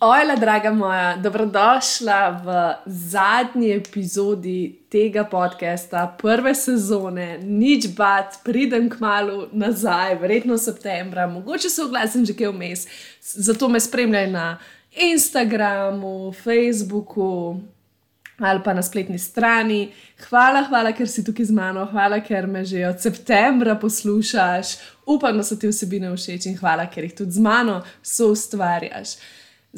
Ojla, draga moja, dobrodošla v zadnji epizodi tega podcasta, prve sezone, nič bat, pridem k malu nazaj, verjetno septembra, mogoče se oglasim že kaj vmes. Zato me spremljaj na Instagramu, Facebooku ali pa na spletni strani. Hvala, hvala, ker si tukaj z mano, hvala, ker me že od septembra poslušaš, upam, da so ti vsebine všeč in hvala, ker jih tudi z mano so ustvarjaš.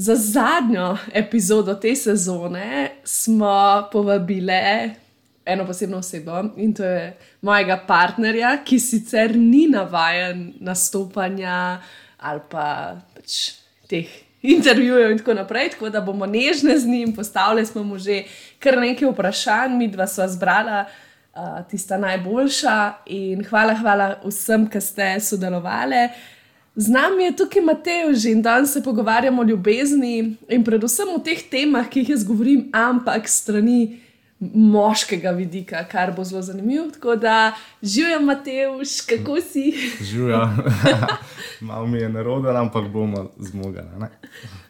Za zadnjo epizodo te sezone smo povabili eno posebno osebo in to je mojega partnerja, ki sicer ni navaden nastopanja ali pa pač teh intervjujev in tako naprej, tako da bomo nežne z njim, postavili smo mu že kar nekaj vprašanj, mi dva sva zbrala. Uh, tista najboljša, hvala, hvala vsem, ki ste sodelovali. Z nami je tukaj Matej, in danes se pogovarjamo o ljubezni in predvsem o teh temah, ki jih jaz govorim, ampak strani moškega vidika, kar bo zelo zanimivo. Tako da živijo, Matej, kako si? Živijo. Malo mi je narodno, ampak bomo zmogli.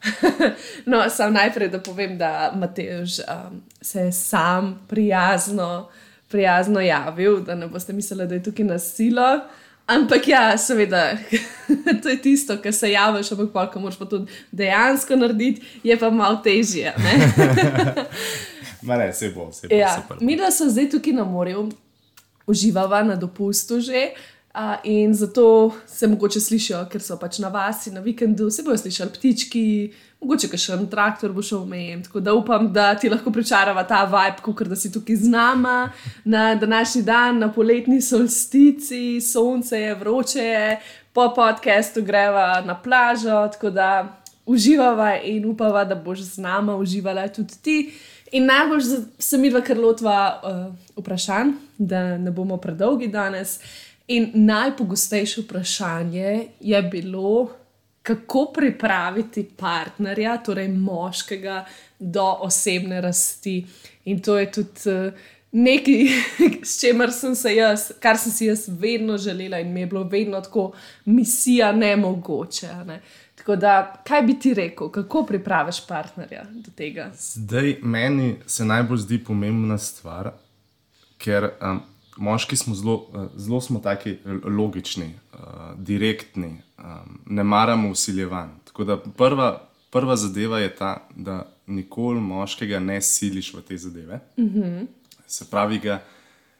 no, sam najprej, da povem, da Matej um, se je sam prijazno, prijazno javil, da ne boste mislili, da je tukaj nasilo. Ampak ja, seveda, to je tisto, kar se javiš, ampak pa, ko moraš pa to dejansko narediti, je pa malo težje. Ne? ne, se bo, se bo. Ja, mi, da smo zdaj tukaj na morju, uživava na dopustu že. Uh, in zato se mogoče slišijo, ker so pač na vas in na vikendu, se bojo slišali ptički, mogoče še en traktor bo šel mejem. Tako da upam, da ti lahko pričarava ta vibe, kot da si tukaj z nama na današnji dan, na poletni solstici, sonce je vroče, je, po podkastu greva na plažo, tako da uživava in upava, da boš z nama uživala tudi ti. In najbolj se mi dva krlotva uh, vprašanj, da ne bomo predolgi danes. In najpogostejše vprašanje je bilo, kako pripraviti partnerja, torej moškega, do osebne rasti. In to je tudi uh, nekaj, s čimer sem se jaz, kar sem si jaz vedno želela in mi je bilo vedno tako misija ne mogoče. Ne? Tako da, kaj bi ti rekel, kako pripraviš partnerja do tega? Zdaj, meni se najbolj zdi pomembna stvar, ker. Um, moški smo zelo, eh, zelo smo taki logični, uh, direktni, um, ne maramo usiljevanj. Tako da prva, prva zadeva je ta, da nikoli moškega ne siliš v te zadeve. Mm -hmm. Se pravi, ga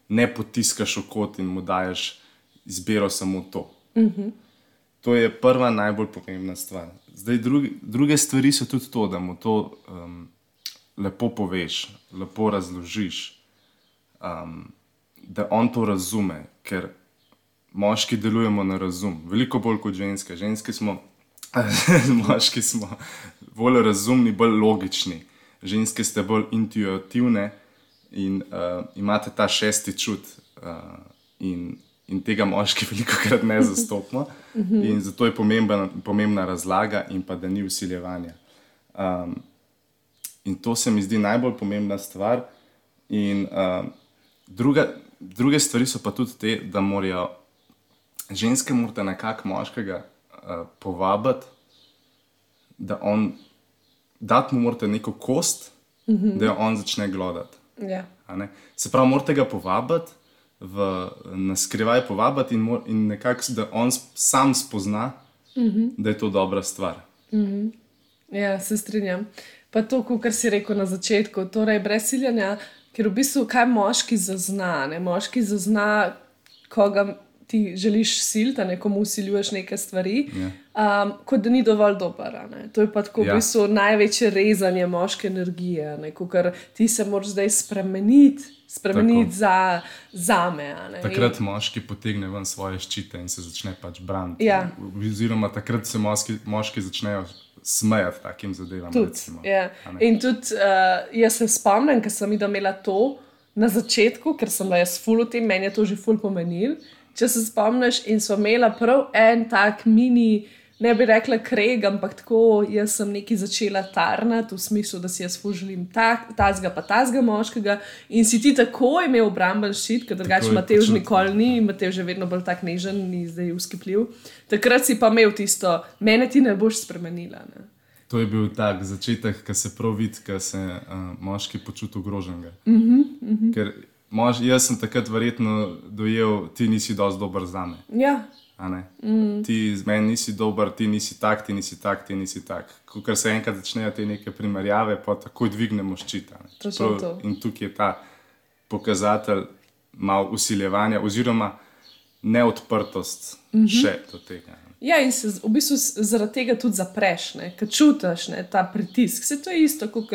ne potiskaš v kot in mu daješ izbiro samo to. Mm -hmm. To je prva najbolj pomembna stvar. Zdaj, drugi, druge stvari so tudi to, da mu to um, lepo poveš, lepo razložiš. Um, da on to razume, ker moški delujemo na razum, veliko bolj kot ženske. Ženske smo, moški smo bolj razumni, bolj logični, ženske ste bolj intuitivne in uh, imate ta šesti čut. Uh, in, in tega moški veliko krat ne zastopimo, in zato je pomembna, pomembna razlaga, in pa da ni usiljevanja. Um, in to se mi zdi najbolj pomembna stvar. In uh, druga, druge stvari so pa tudi te, da morajo ženske morate nekako moškega uh, povabiti, da on, dati mu morate neko kost, mm -hmm. da jo on začne glodati. Ja. Se pravi, morate ga povabiti. V, na skrivaj povabiti, in, in nekako, da on sam spozna, mhm. -huh. da je to dobra stvar. Mhm. -huh. Ja, se strinjam. Pa to, kar si rekel na začetku, torej brez siljanja, Ker v bistvu kaj moški zazna, ne? moški zazna, koga ti želiš siliti, nekomu usiljuješ neke stvari, yeah. Ja. um, kot da ni dovolj dober. To je pa tako yeah. v ja. bistvu največje rezanje moške energije, ker ti se moraš zdaj spremeniti. Spremeniti za, za me. Takrat in... moški potegne ven svoje ščite in se začne pač braniti. Ja. Oziroma, takrat se moški, moški začnejo smejati takim zadevam. Tud, recimo, yeah. In tudi uh, jaz se spomnim, ker sem imela to na začetku, ker sem bila jaz full v tem, meni je to že full pomenil. če se spomniš, in smo imeli prav en tak mini, ne bi rekla kreg, ampak tako, jaz sem nekaj začela tarnati v smislu, da si jaz želim tazga, pa tazga moškega. In si ti tako imel obramben ščit, ker drugače Matež nikoli ni, Matež je vedno bolj tak nežen, ni zdaj uskipljiv. Takrat si pa imel tisto, mene ti ne boš spremenila. Ne? To je bil tak začetek, ki se prav vidi, da se uh, moški počuti ogroženega. Uh -huh, uh -huh. Ker mož, jaz sem takrat verjetno dojel, ti nisi dovolj dober za me. Ja. Mm. Ti z meni nisi dober, ti nisi tak, ti nisi tak, ti nisi tak. Ko se enkrat začnejo te neke primerjave, pa takoj dvignemo ščita. In tukaj je ta pokazatelj malo usiljevanja, oziroma neodprtost mm -hmm. še do tega. Ja, in se v bistvu zaradi tega tudi zapreš, ker čutiš ne, ta pritisk. Vse to je isto, kot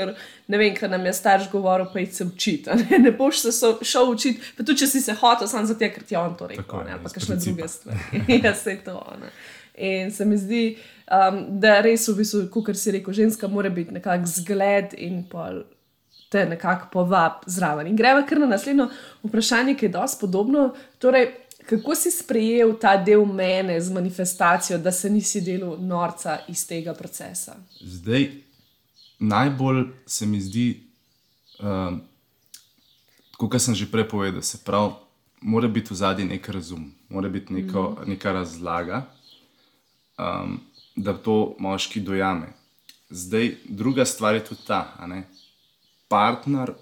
ne vem, kaj nam je starš govoril, pa se učiti. Ne, ne boš se so, šel učiti, pa tudi če si se hotel, samo zato, ker ti je on to rekel, Tako, ne, ali pa kakšne druge stvari. ja, se to. Ne. In se mi zdi, um, da res v bistvu, kot si rekel, ženska mora biti nekakšen zgled in pol. Te nekako povab zraven. In greva kar na naslednjo vprašanje, ki je dosti podobno. Torej, Kako si sprejel ta del mene z manifestacijo, da se nisi delal norca iz tega procesa? Zdaj, najbolj se mi zdi, um, kot sem že prej povedal, se pravi, mora biti v zadnji nek razum, mora biti neko, mm. neka razlaga, um, da to moški dojame. Zdaj, druga stvar je tudi ta, da partner,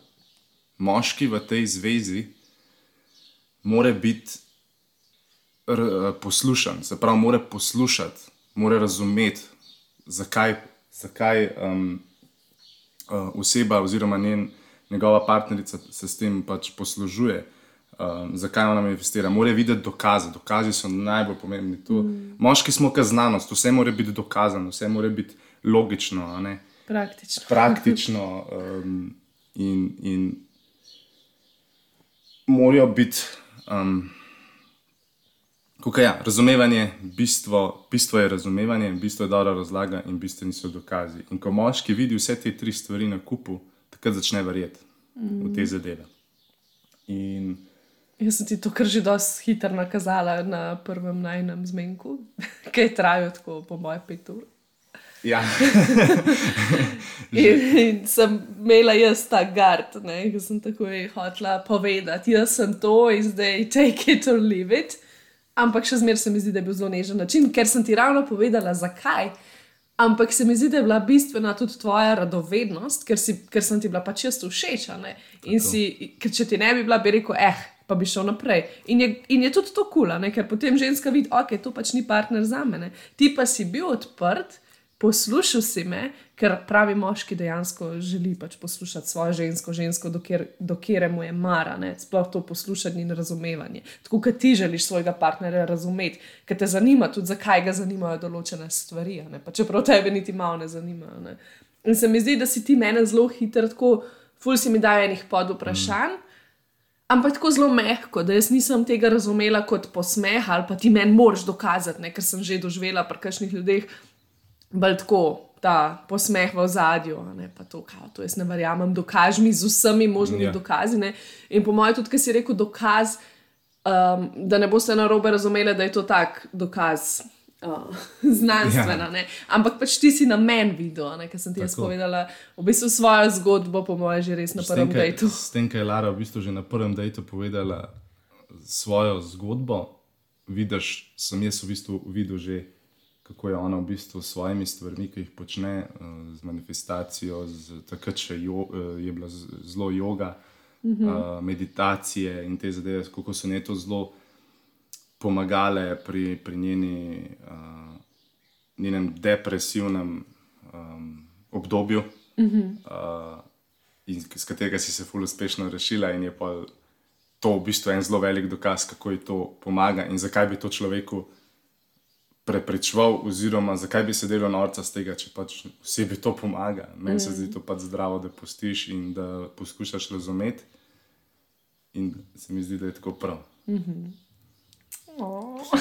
moški v tej zvezi, mora biti poslušan, se pravi, mora poslušati, mora razumeti, zakaj, zakaj um, uh, oseba oziroma njen, njegova partnerica se s tem pač poslužuje. Um, zakaj ona manifestira? Mora videti dokaze, dokazi so najbolj pomembni. Mm. Moški smo kot znanost, vse mora biti dokazano, vse mora biti logično. Praktično. Praktično um, in, in morajo biti. Um, Kukaj, ja, razumevanje, bistvo, bistvo je razumevanje, bistvo je dobra razlaga in bistvo niso dokazi. In ko moški vidi vse te tri stvari na kupu, takrat začne verjeti mm. v te zadeve. In... Jaz sem ti to kar že dosti hitro nakazala na prvem najnem zmenku, ki je trajal tako po moje pet ur. Ja. in, in sem imela jaz ta gard, ki sem tako hotela povedati, jaz sem to in zdaj take it or leave it. Ampak še zmeraj se mi zdi, da je bil zelo nežen način, ker sem ti ravno povedala, zakaj. Ampak se mi zdi, da je bila bistvena tudi tvoja radovednost, ker, si, ker sem ti bila pač čisto všeč. Ker če ti ne bi bila, bi rekel, eh, pa bi šel naprej. In je, in je tudi to kula, cool, ker potem ženska vidi, ok, to pač ni partner za mene. Ti pa si bil odprt poslušal si me, ker pravi moški dejansko želi pač poslušati svojo žensko, žensko, dokler mu je mara, ne? sploh to poslušanje in razumevanje. Tako kot ti želiš svojega partnerja razumeti, ker te zanima tudi, zakaj ga zanimajo določene stvari, čeprav tebe niti malo ne zanimajo. Ne? In se mi zdi, da si ti mene zelo hitro, tako ful si mi daje enih pod vprašanj. Mm. Ampak tako zelo mehko, da jaz nisem tega razumela kot posmeh ali pa ti meni moraš dokazati, ne? ker sem že doživela pri kakšnih ljudeh, bolj tako ta posmeh v zadju. Pa to, kao, to jaz ne verjamem, dokaž mi z vsemi možnimi ja. dokazi. Ne? In po mojem, tudi, ki si rekel dokaz, um, da ne boste na robe razumeli, da je to tak dokaz. Uh, znanstvena, ja. ampak pač ti si na meni videl, ker sem ti jaz povedala v bistvu svojo zgodbo, po mojem, že res na prvem dejtu. S tem, kaj je Lara v bistvu že na prvem dejtu povedala svojo zgodbo, vidiš, sem jaz v bistvu videl že kako je ona v bistvu s svojimi stvarmi, ki jih počne, eh, z manifestacijo, z, takrat še jo, eh, je bila zelo yoga, mm -hmm. meditacije in te zadeve, kako so ne to zelo pomagale pri, pri njeni, uh, njenem depresivnem um, obdobju, mm -hmm. uh, s katerega si se fully uspešno rešila, in je pa to v bistvu en zelo velik dokaz, kako ji to pomaga in zakaj bi to človeku preprečeval, oziroma zakaj bi se delal norca z tega, če pač osebi to pomaga. Meni mm. se zdi to pač zdravo, da postiš in da poskušaš razumeti. In se mi zdi, da je tako prav. Mm -hmm. oh.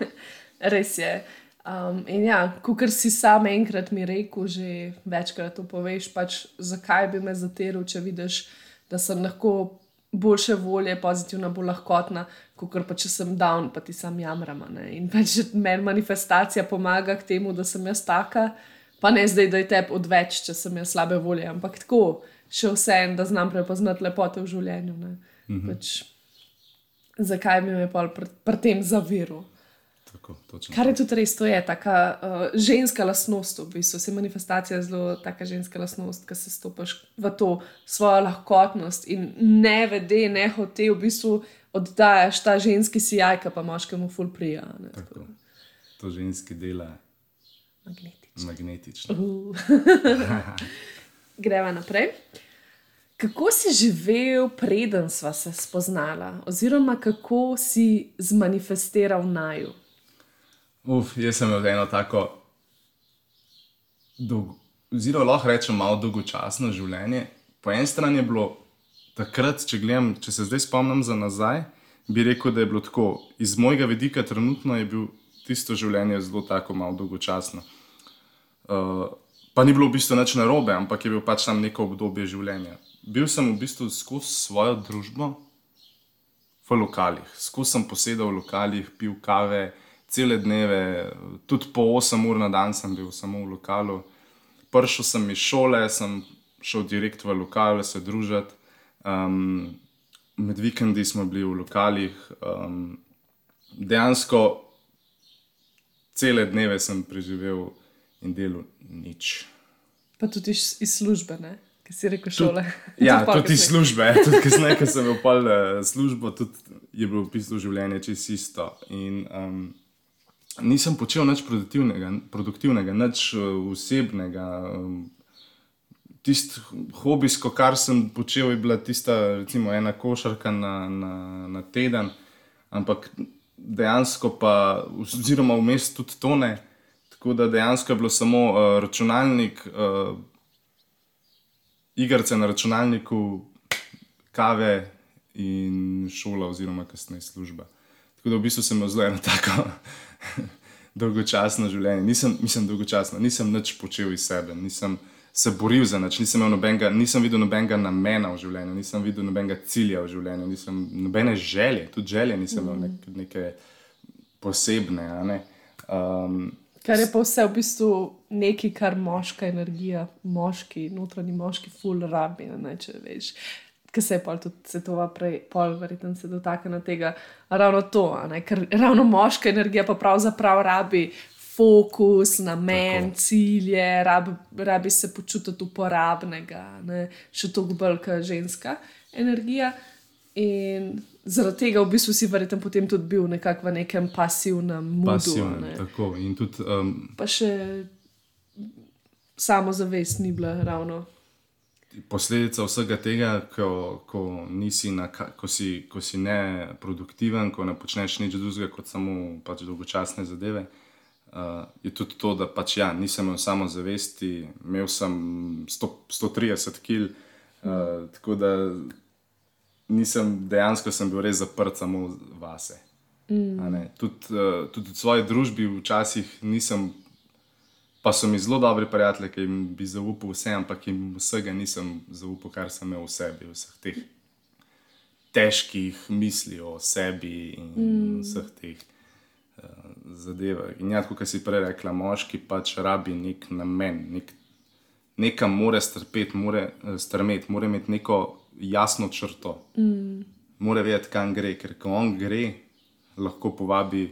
Res je. Um, in ja, kot si sam enkrat mi rekel, že večkrat to poveš, pač zakaj bi me zateril, če vidiš, da sem lahko boljše volje, pozitivna, bolj lahkotna, kot pa če sem down, pa ti sam jamram. In pač meni manifestacija pomaga k temu, da sem jaz taka, pa ne zdaj, da je tebi odveč, če sem jaz slabe volje, ampak tako, še vse en, da znam prepoznati lepote v življenju. ne. Pač, zakaj mi je pa pri, pri tem zaviru? Tako, točno. Kar je tudi res, to je taka uh, ženska lastnost, v bistvu se manifestacija je zelo taka ženska lastnost, ki se stopiš v to svojo lahkotnost in ne vede, ne hote, v bistvu oddajaš ta ženski sijaj, ki pa moškemu ful prija. ne, tako Tako. To ženski dela Magnetično. magnetično. Uh. Greva naprej. Kako si živel, preden sva se spoznala, oziroma kako si zmanifestiral naju? Uf, jaz sem imel eno tako, dolg, oziroma lahko rečem, malo dolgočasno življenje. Po eni strani je bilo takrat, če, gledam, če se zdaj spomnim za nazaj, bi rekel, da je bilo tako. Iz mojega vidika, trenutno je bilo tisto življenje zelo tako, malo dolgočasno. Uh, pa ni bilo v bistvu nič narobe, ampak je bil pač tam neko obdobje življenja. Bil sem v bistvu skozi svojo družbo v lokalih, skozi sem posedal v lokalih, pil kave, cele dneve, tudi po 8 ur na dan sem bil samo v lokalu. Prišel sem iz šole, sem šel direkt v lokale se družiti. Um, med vikendi smo bili v lokalih. Um, dejansko cele dneve sem preživel in delal nič. Pa tudi iz, iz službe, ne? ki si rekel šole. Ja, pol tudi iz službe, tudi kasneje, ko sem imel pol eh, službo, tudi je bilo v bistvu življenje čisto isto. In, um, nisem počel nič produktivnega, produktivnega nič uh, osebnega. Um, Tisto hobijsko, kar sem počel, je bila tista, recimo, ena košarka na, na, na teden, ampak dejansko pa, oziroma vmes tudi to ne. Tako da dejansko je bilo samo uh, računalnik, uh, igrice na računalniku, kave in šola, oziroma kasneje služba. Tako da v bistvu sem imel zelo eno tako dolgočasno življenje. Nisem, mislim, dolgočasno, nisem nič počel iz sebe, nisem se boril za nič, nisem, nobenega, nisem videl nobenega namena v življenju, nisem videl nobenega cilja v življenju, nisem nobene želje, tudi želje nisem imel nek, neke posebne. ne. Um, Kar je pa vse v bistvu nekaj, kar moška energija, moški, notranji moški, ful rabi. a Ne, če veš, ki se je pol tudi svetova prej, pol verjetno se dotakne tega. Ravno to, ne, ker ravno moška energija pa pravzaprav rabi. Fokus, namen, Tako. cilje, rabi, rabi se počutiti uporabnega, ne? še toliko bolj kot ženska energija. In zaradi tega v bistvu si verjetno potem tudi bil nekako v nekem pasivnem modu. a pasivno. ne. Tako. In tudi um, pa še samozavest ni bila ravno. Posledica vsega tega, ko, ko, nisi na, ko, si, ko si neproduktiven, ko ne počneš nič drugega kot samo pač dolgočasne zadeve. Uh, je tudi to, da pač ja, nisem imel samozavesti, imel sem 100, 130 kg, uh, tako da nisem, dejansko sem bil res zaprt samo vase. Mm. Tudi, uh, tudi v svoji družbi včasih nisem Pa so mi zelo dobri prijatelji, ki jim bi zaupal vse, ampak jim vsega nisem zaupal, kar sem imel v sebi, vseh teh težkih misli o sebi in mm. vseh teh uh, zadevah. In ja, kot si prej rekla, moški pač rabi nek namen, nek, nekam mora strpeti, mora eh, strmeti, mora imeti neko jasno črto. Mm. Mora vedeti, kam gre, ker ko on gre, lahko povabi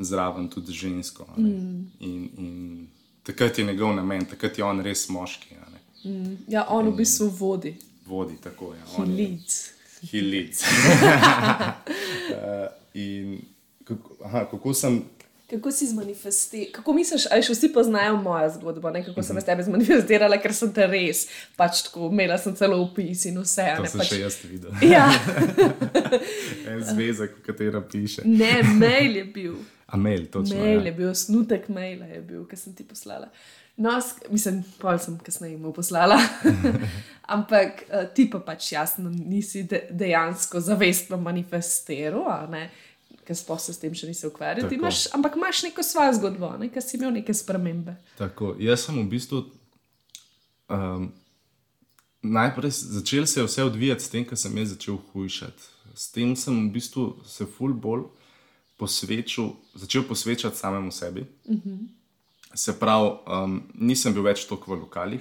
zraven tudi žensko. ne. In, in takrat je njegov namen, takrat je on res moški. ne. Ja, on v bistvu vodi, Vodi tako. Ja, on je- leads. He leads. uh, in kako, aha, kako sem. Kako si zmanifestirala? Kako misliš, ali še vsi poznajo mojo zgodbo, ne? kako sem jaz tebe zmanifestirala, ker sem te res, pač tako, imela sem celo opis in vse. To Ne, sem pač, še jaz videl. ja, en zvezek, v katera piše. ne, mail je bil. A mail, točno. Mail ja. je bil, snutek maila je bil, ki sem ti poslala. No, mislim, pol sem kasneje mu poslala. Ampak eh, ti pa pač jasno nisi de dejansko zavestno manifestiral, ker sploh se s tem še nisi ukvarjal. Imaš, ampak imaš neko svojo zgodbo, ne? ker si imel neke spremembe. Tako, jaz sem v bistvu. Um, najprej začel se je vse odvijati s tem, ko sem jaz začel hujšati. S tem sem v bistvu se ful bolj posvečal, začel posvečati samemu sebi. Uh -huh. Se pravi, um, nisem bil več toliko v lokalih,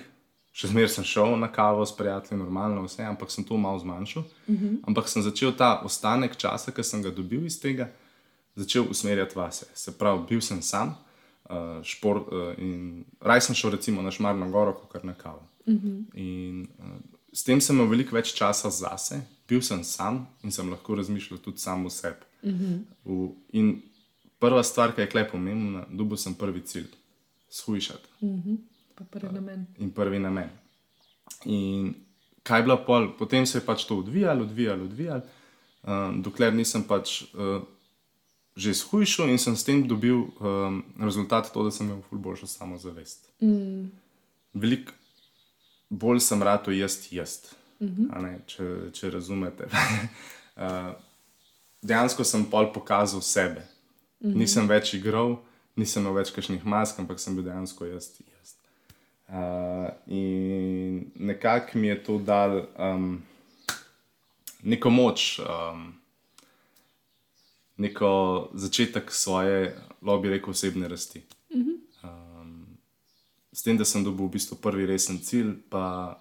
še zmeraj sem šel na kavo s prijatelji, normalno vse, ampak sem to malo zmanjšal. Uh -huh. Ampak sem začel ta ostanek časa, ki sem ga dobil iz tega, začel usmerjati vase. Se pravi, bil sem sam. Uh, šport, uh, in raj sem šel, recimo, na Šmarno goro, kot na kavo. Uh -huh. In uh, s tem sem imel veliko več časa zase, bil sem sam in sem lahko razmišljal tudi sam o sebi. Uh -huh. v, in prva stvar, ki je klep pomembna, dobil sem prvi cilj, shujšati. Uh -huh. prvi namen. In prvi namen. In kaj je bilo pol, potem se je pač to odvijalo, odvijalo, odvijalo, um, dokler nisem pač. Uh, Že shujšal in sem s tem dobil um, rezultat, to, da sem imel boljšo samozavest. Mm. Veliko bolj sem rad to jaz, jaz. Uh -huh. če, če razumete. uh, dejansko sem pol pokazal sebe. Uh -huh. Nisem več igral, nisem imel več kakšnih mask, ampak sem bil dejansko jaz. jaz. Uh, in nekako mi je to dal um, neko moč, um, neko začetek svoje, lobby rekel, osebne rasti. Uh -huh s tem, da sem dobil v bistvu prvi resen cilj, pa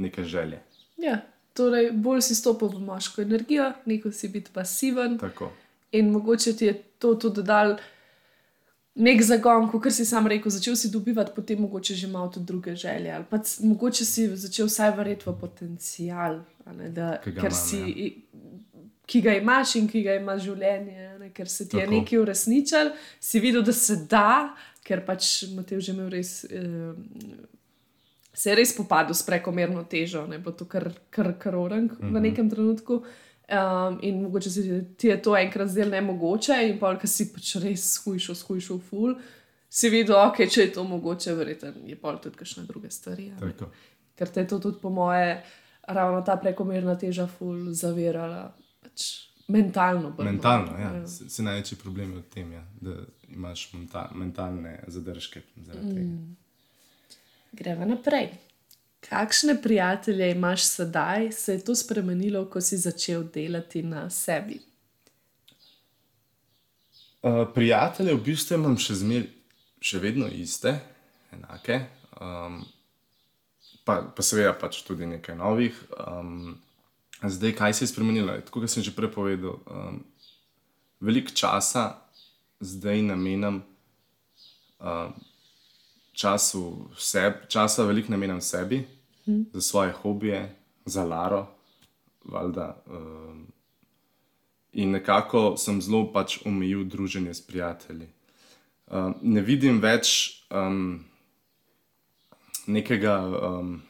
nekaj želje. Ja, torej, bolj si stopil v moško energijo, neko si biti pasiven. Tako. In mogoče ti je to tudi dal nek zagon, kot si sam rekel, začel si dobivati potem mogoče že malo tudi druge želje. Ali pa mogoče si začel vsaj verjeti v potencial, da, ker si. Ja. Ki ga imaš in ki ga ima življenje, ne? ker se ti Tako. je nekaj uresničil, si videl, da se da, ker pač Matej že imel res. Eh, Se je res spopadal s prekomerno težo, ne bo to kar kar kar orang mm -hmm. v mhm. nekem trenutku. Um, in mogoče se ti je to enkrat zdelo ne mogoče, in pa ker si pač res skušal, skušal, ful, si videl, ok, če je to mogoče, verjetno je pa tudi kakšne druge stvari. Ker te je to tudi, po moje, ravno ta prekomerna teža, ful, zavirala. Pač mentalno. Brno. Mentalno, ja. ja. Se največji problem je v tem, ja, da imaš menta, mentalne zadržke. Mm. Gremo naprej. Kakšne prijatelje imaš sedaj, se je to spremenilo, ko si začel delati na sebi? Uh, prijatelje v bistvu imam še, zmer, še vedno iste, enake, um, pa, pa seveda pač tudi nekaj novih. Um, zdaj, kaj se je spremenilo? Tako kot sem že prej povedal, um, veliko časa zdaj namenam uh, času sebi, časa veliko namenam sebi, hm. za svoje hobije, za Laro. Valjda, uh, in nekako sem zelo pač omejil druženje s prijatelji. Uh, ne vidim več um, nekega, um,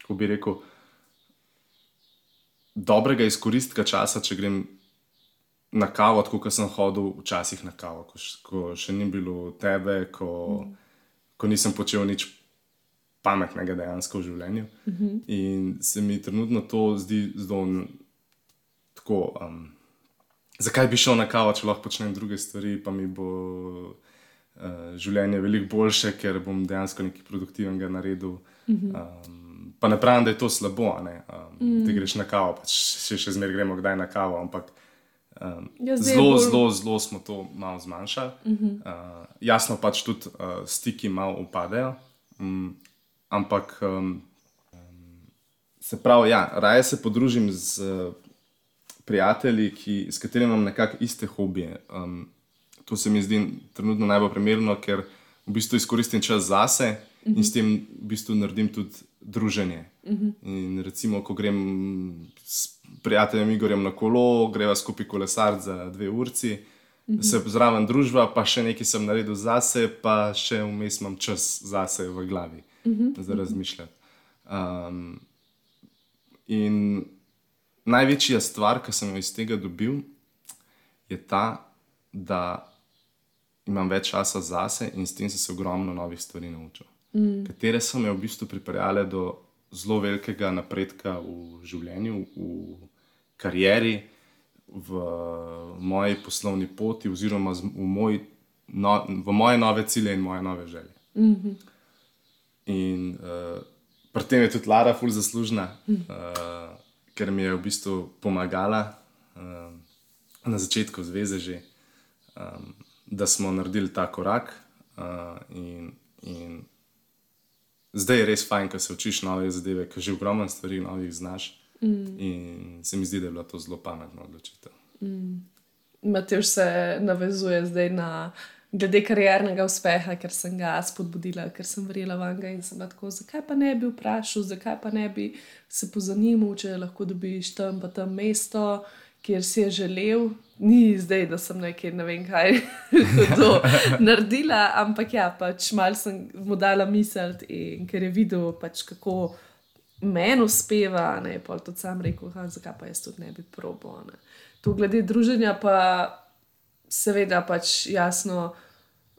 kako bi rekel, dobrega izkoristka časa, če grem na kavo, tako kot sem hodil včasih na kavo, ko, ko še ni bilo tebe, ko, mm. Ko nisem počel nič pametnega dejansko v življenju. Mm -hmm. In se mi trenutno to zdi zelo tako. Um, zakaj bi šel na kavo, če lahko počnem druge stvari, pa mi bo uh, življenje veliko boljše, ker bom dejansko nekaj produktivnega naredil. Mm -hmm. um, pa ne pravim, da je to slabo, um, mm. da greš na kavo, pa še, še zmeraj gremo kdaj na kavo, ampak. Um, ja, zelo, bolj... zelo, zelo smo to malo zmanjšali. Uh -huh. uh, jasno, pač tudi uh, stiki malo upadejo, um, ampak um, se pravi, ja, raje se podružim z uh, prijatelji, ki, s katerimi imam nekako iste hobije. Um, to se mi zdi trenutno najbolj primerno, ker v bistvu izkoristim čas zase uh -huh. in s tem v bistvu naredim tudi druženje. Uh -huh. In recimo, ko grem s prijateljem Igorjem na kolo, greva skupaj kolesar za dve urci, -huh. se zraven družba, pa še nekaj sem naredil zase, pa še vmes imam čas zase v glavi -huh. za razmišljati. Um, in največja stvar, ki sem jo iz tega dobil, je ta, da imam več časa zase in s tem sem se ogromno novih stvari naučil mm. katere so me v bistvu pripeljale do zelo velikega napredka v življenju, v karieri, v moji poslovni poti, oziroma v, moj, no, v moje nove cilje in moje nove želje. Mm -hmm. In uh, pri tem je tudi Lara ful zaslužna, uh, ker mi je v bistvu pomagala uh, na začetku zveze že, um, da smo naredili ta korak. Uh, in, in zdaj je res fajn, ko se učiš nove zadeve, ker že ogromno stvari novih znaš. Mm. In se mi zdi, da je bila to zelo pametna odločitev. Mm. Matej se navezuje zdaj na glede kariernega uspeha, ker sem ga spodbudila, ker sem verjela v njega in sem tako, zakaj pa ne bi vprašal, zakaj pa ne bi se pozanimal, če lahko dobiš tam pa tam mesto, kjer si je želel. Ni zdaj, da sem nekaj ne vem kaj naredila, ampak ja, pač mal sem mu dala misel in ker je videl, pač, kako meni uspeva, ne pa tudi sam rekel, zakaj pa jaz tudi ne bi probo. Ne. Tu glede druženja, pa seveda pač jasno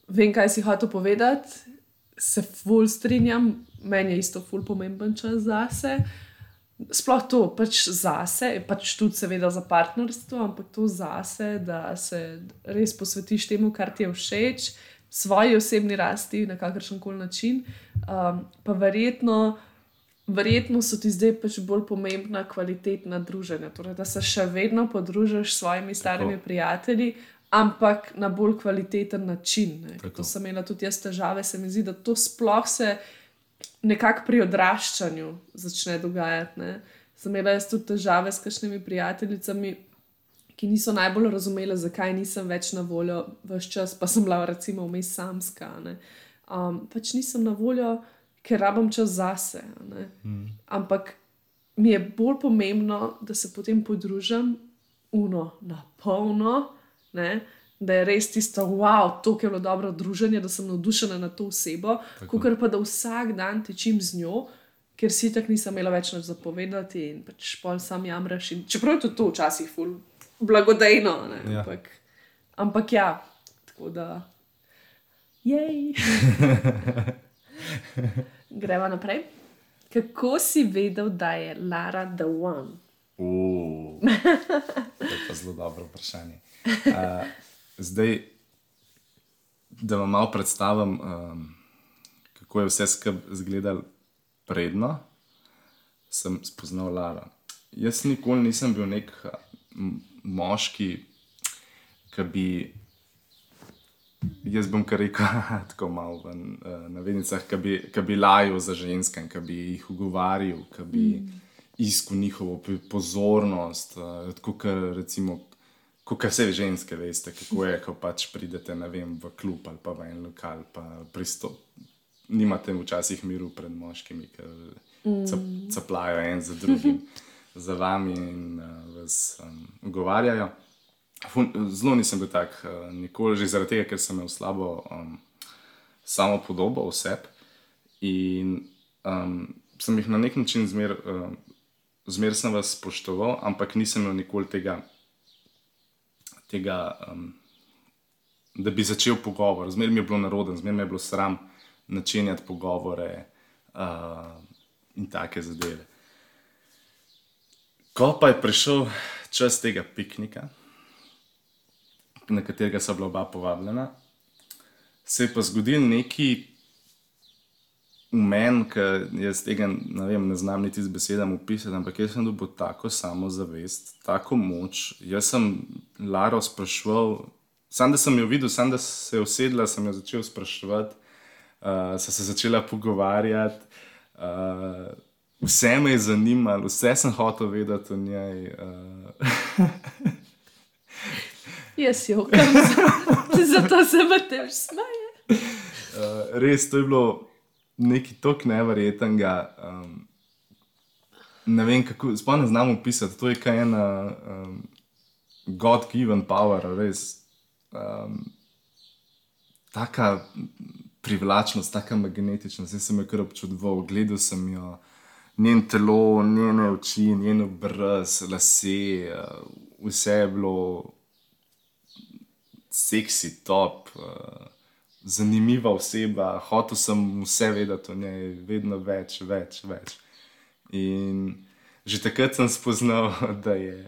vem, kaj si hotel povedati, se ful strinjam, meni je isto ful pomemben čas zase. Sploh to pač zase, pač tudi seveda za partnerstvo, ampak to zase, da se res posvetiš temu, kar ti je všeč, svoji osebni rasti na kakršen koli način. Um, pa verjetno verjetno so ti zdaj pač bolj pomembna kvalitetna druženja. Torej, da se še vedno podružiš s svojimi starimi Tako. prijatelji, ampak na bolj kvaliteten način. To sem imela tudi jaz težave, se mi zdi, da to sploh se nekako pri odraščanju začne dogajati. Ne? Sem imela jaz tudi težave s kakšnimi prijateljicami. Ki niso najbolj razumeli, zakaj nisem več na voljo vse čas, pa sem bila, recimo, vmes samska. Um, pač nisem na voljo, ker rabim čas zase. Mm. Ampak mi je bolj pomembno, da se potem podružim uno na polno, ne? Da je res tisto, wow, to je bilo dobro druženje, da sem navdušena na to osebo, kot pa da vsak dan tečim z njo. Ker si tako nisem imela več za povedati, in pač pol sam jamraš. In, čeprav je to včasih ful, blagodejno. Ja. Ampak, ampak ja, tako da. Jej. Gremo naprej. Kako si vedel, da je Lara the one? Uh, to je pa zelo dobro vprašanje. Uh, zdaj, da vam malo predstavim, um, kako je vse skupaj izgledalo predno, sem spoznal Lara. Jaz nikoli nisem bil nek moški, ki bi Jaz bom kar rekel, tako malo v uh, navednicah, ki bi, bi lajal za ženske, ki bi jih ugovarjal, ki bi mm. iskal njihovo pozornost. Uh, kot recimo, kot vse ženske, veste, kako je, ko pač pridete vem, v klub ali pa v en lokal, pa pristop. Nimate včasih miru pred moškimi, ki mm. caplajo en za drugim, za vami in uh, vas um, ugovarjajo. Zelo nisem bil tak, uh, nikoli, že zaradi tega, ker sem imel slabo um, samo podobo oseb. In um, sem jih na nek način zmer, um, zmer sem vas spoštoval, ampak nisem imel nikoli tega, tega um, da bi začel pogovor. Zmer mi je bilo naroden, zmer mi je bilo sram načenjati pogovore uh, in take zadeve. Ko pa je prišel čas tega piknika, na katerega so bila oba povabljena, se je pa zgodil neki v meni, ki jaz tega ne, vem, ne znam niti z besedami opisati, ampak jaz sem dobil tako samozavest, tako moč. Jaz sem Laro sprašval, sam da sem jo videl, sam da se je usedla, sem jo začel spraševati, uh, so se začela pogovarjati. Uh, Vse me je zanimalo, vse sem hotel vedeti o njej. Uh. Jaz jo kam, zato se v tem smeje. Uh, res, to je bilo nekaj tako nevrjetnega. Um, ne vem, kako, sploh ne znam opisati. To je kaj ena um, God-given power, res. Um, taka privlačnost, taka magnetičnost. Jaz sem jo kar občudoval, gledal sem jo, njen telo, njene oči, njen obraz, lase, uh, vse je bilo seksi, top, uh, zanimiva oseba, hotel sem vse vedeti o njej, vedno več, več, več. In že takrat sem spoznal, da je.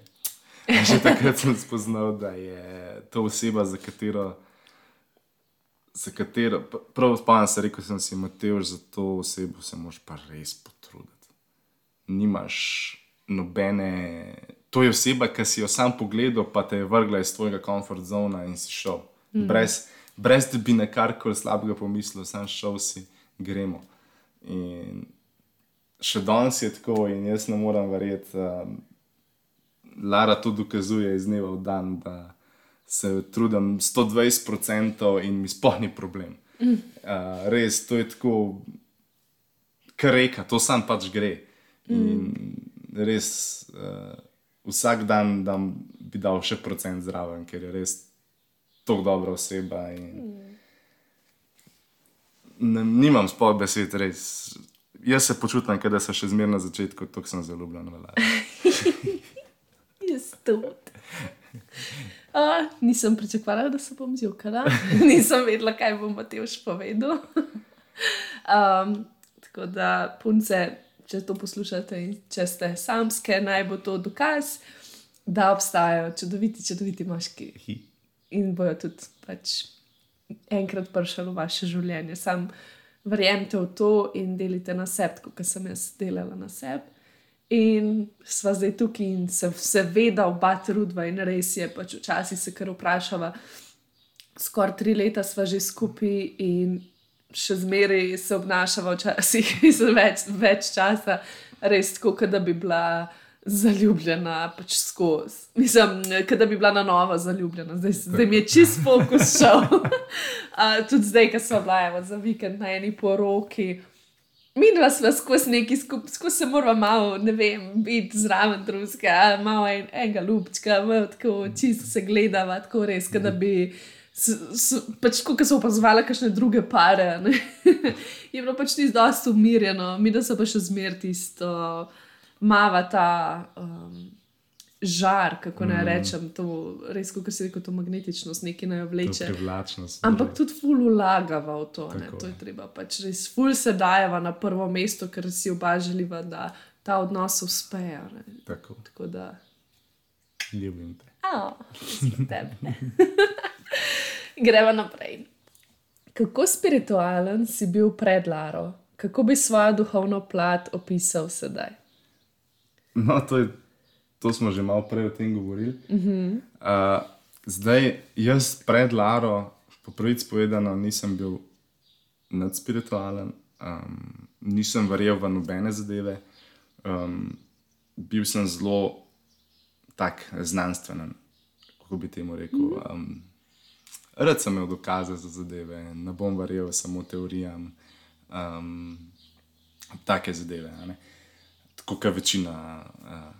Že takrat sem spoznal, da je to oseba, za katero za katero, pr- prav spomnim se, rekel sem si, Matej, za to osebo se moraš pa res potruditi. Nimaš nobene. To je oseba, ki si jo sam pogledal, pa te je vrgla iz tvojega komfort zona in si šel. Mm. Brez, brez da bi na karkoli slabega pomislil, sam šel si, gremo. In še danes je tako, in jaz ne morem verjeti. Um, Lara to dokazuje iz dneva v dan, da se trudim 120% in mi sploh ni problem. Mm. Uh, res, to je tako, kar reka, to sam pač gre. In res uh, vsak dan dam, bi dal še procent zraven, ker je res tako dobra oseba. In... Ne, nimam sploh besed, res. Jaz se počutim, da sem še zmeraj na začetku, tako sem zelo ljubljen. Jaz tudi. Uh, nisem pričakovala, da se bom zjokala, nisem vedela, kaj bom Mateoš povedal. um, tako da, punce, če to poslušate in če ste samske, naj bo to dokaz, da obstajajo čudoviti, čudoviti moški Hi. In bojo tudi pač enkrat prišli v vaše življenje. Sam verjemite v to in delite na sebi, kot sem jaz delala na sebi. In sva zdaj tukaj in se seveda oba trudva in res je, pač včasih se kar vprašava. Skoraj tri leta sva že skupaj in še zmeraj se obnašava, včasih za več, več časa, res tako, da bi bila zaljubljena, pač skozi. Mislim, da bi bila na novo zaljubljena, zdaj, zdaj mi je čist fokus šel. uh, tudi zdaj, ko smo bila evo, za vikend na eni poroki. Mi dva smo skozi neki skupaj, skozi se moramo malo, ne vem, biti zraven drugega, malo en, enega malo tako čisto se gledava, tako res, da bi. S, s, pač, ko so opazovali kakšne druge pare, ne, je bilo pač tisto dosto umirjeno, mi da so pa še zmer tisto, mava ta um, žar, kako naj rečem, to res, kot se reče, to magnetičnost, nekaj naj vleče. privlačnost. Ampak tudi ful ulagava v to. To je treba pač res ful se dajeva na prvo mesto, ker si oba želiva, da ta odnos uspeja. Tako, Tako da. ljubim te. Oh, Gremo naprej. Kako spiritualen si bil pred Laro? Kako bi svojo duhovno plat opisal sedaj? No, to, je, to smo že malo prej o tem govorili. Uh -huh. uh, zdaj, jaz pred Laro, po prvič povedano, nisem bil nadspiritualen, um, nisem verjel v nobene zadeve. Um, bil sem zelo tak znanstven, kako bi temu rekel. Um, rad sem imel dokaze za zadeve, ne bom verjel samo teorijam. Um, take zadeve. ne. Kot večina, uh,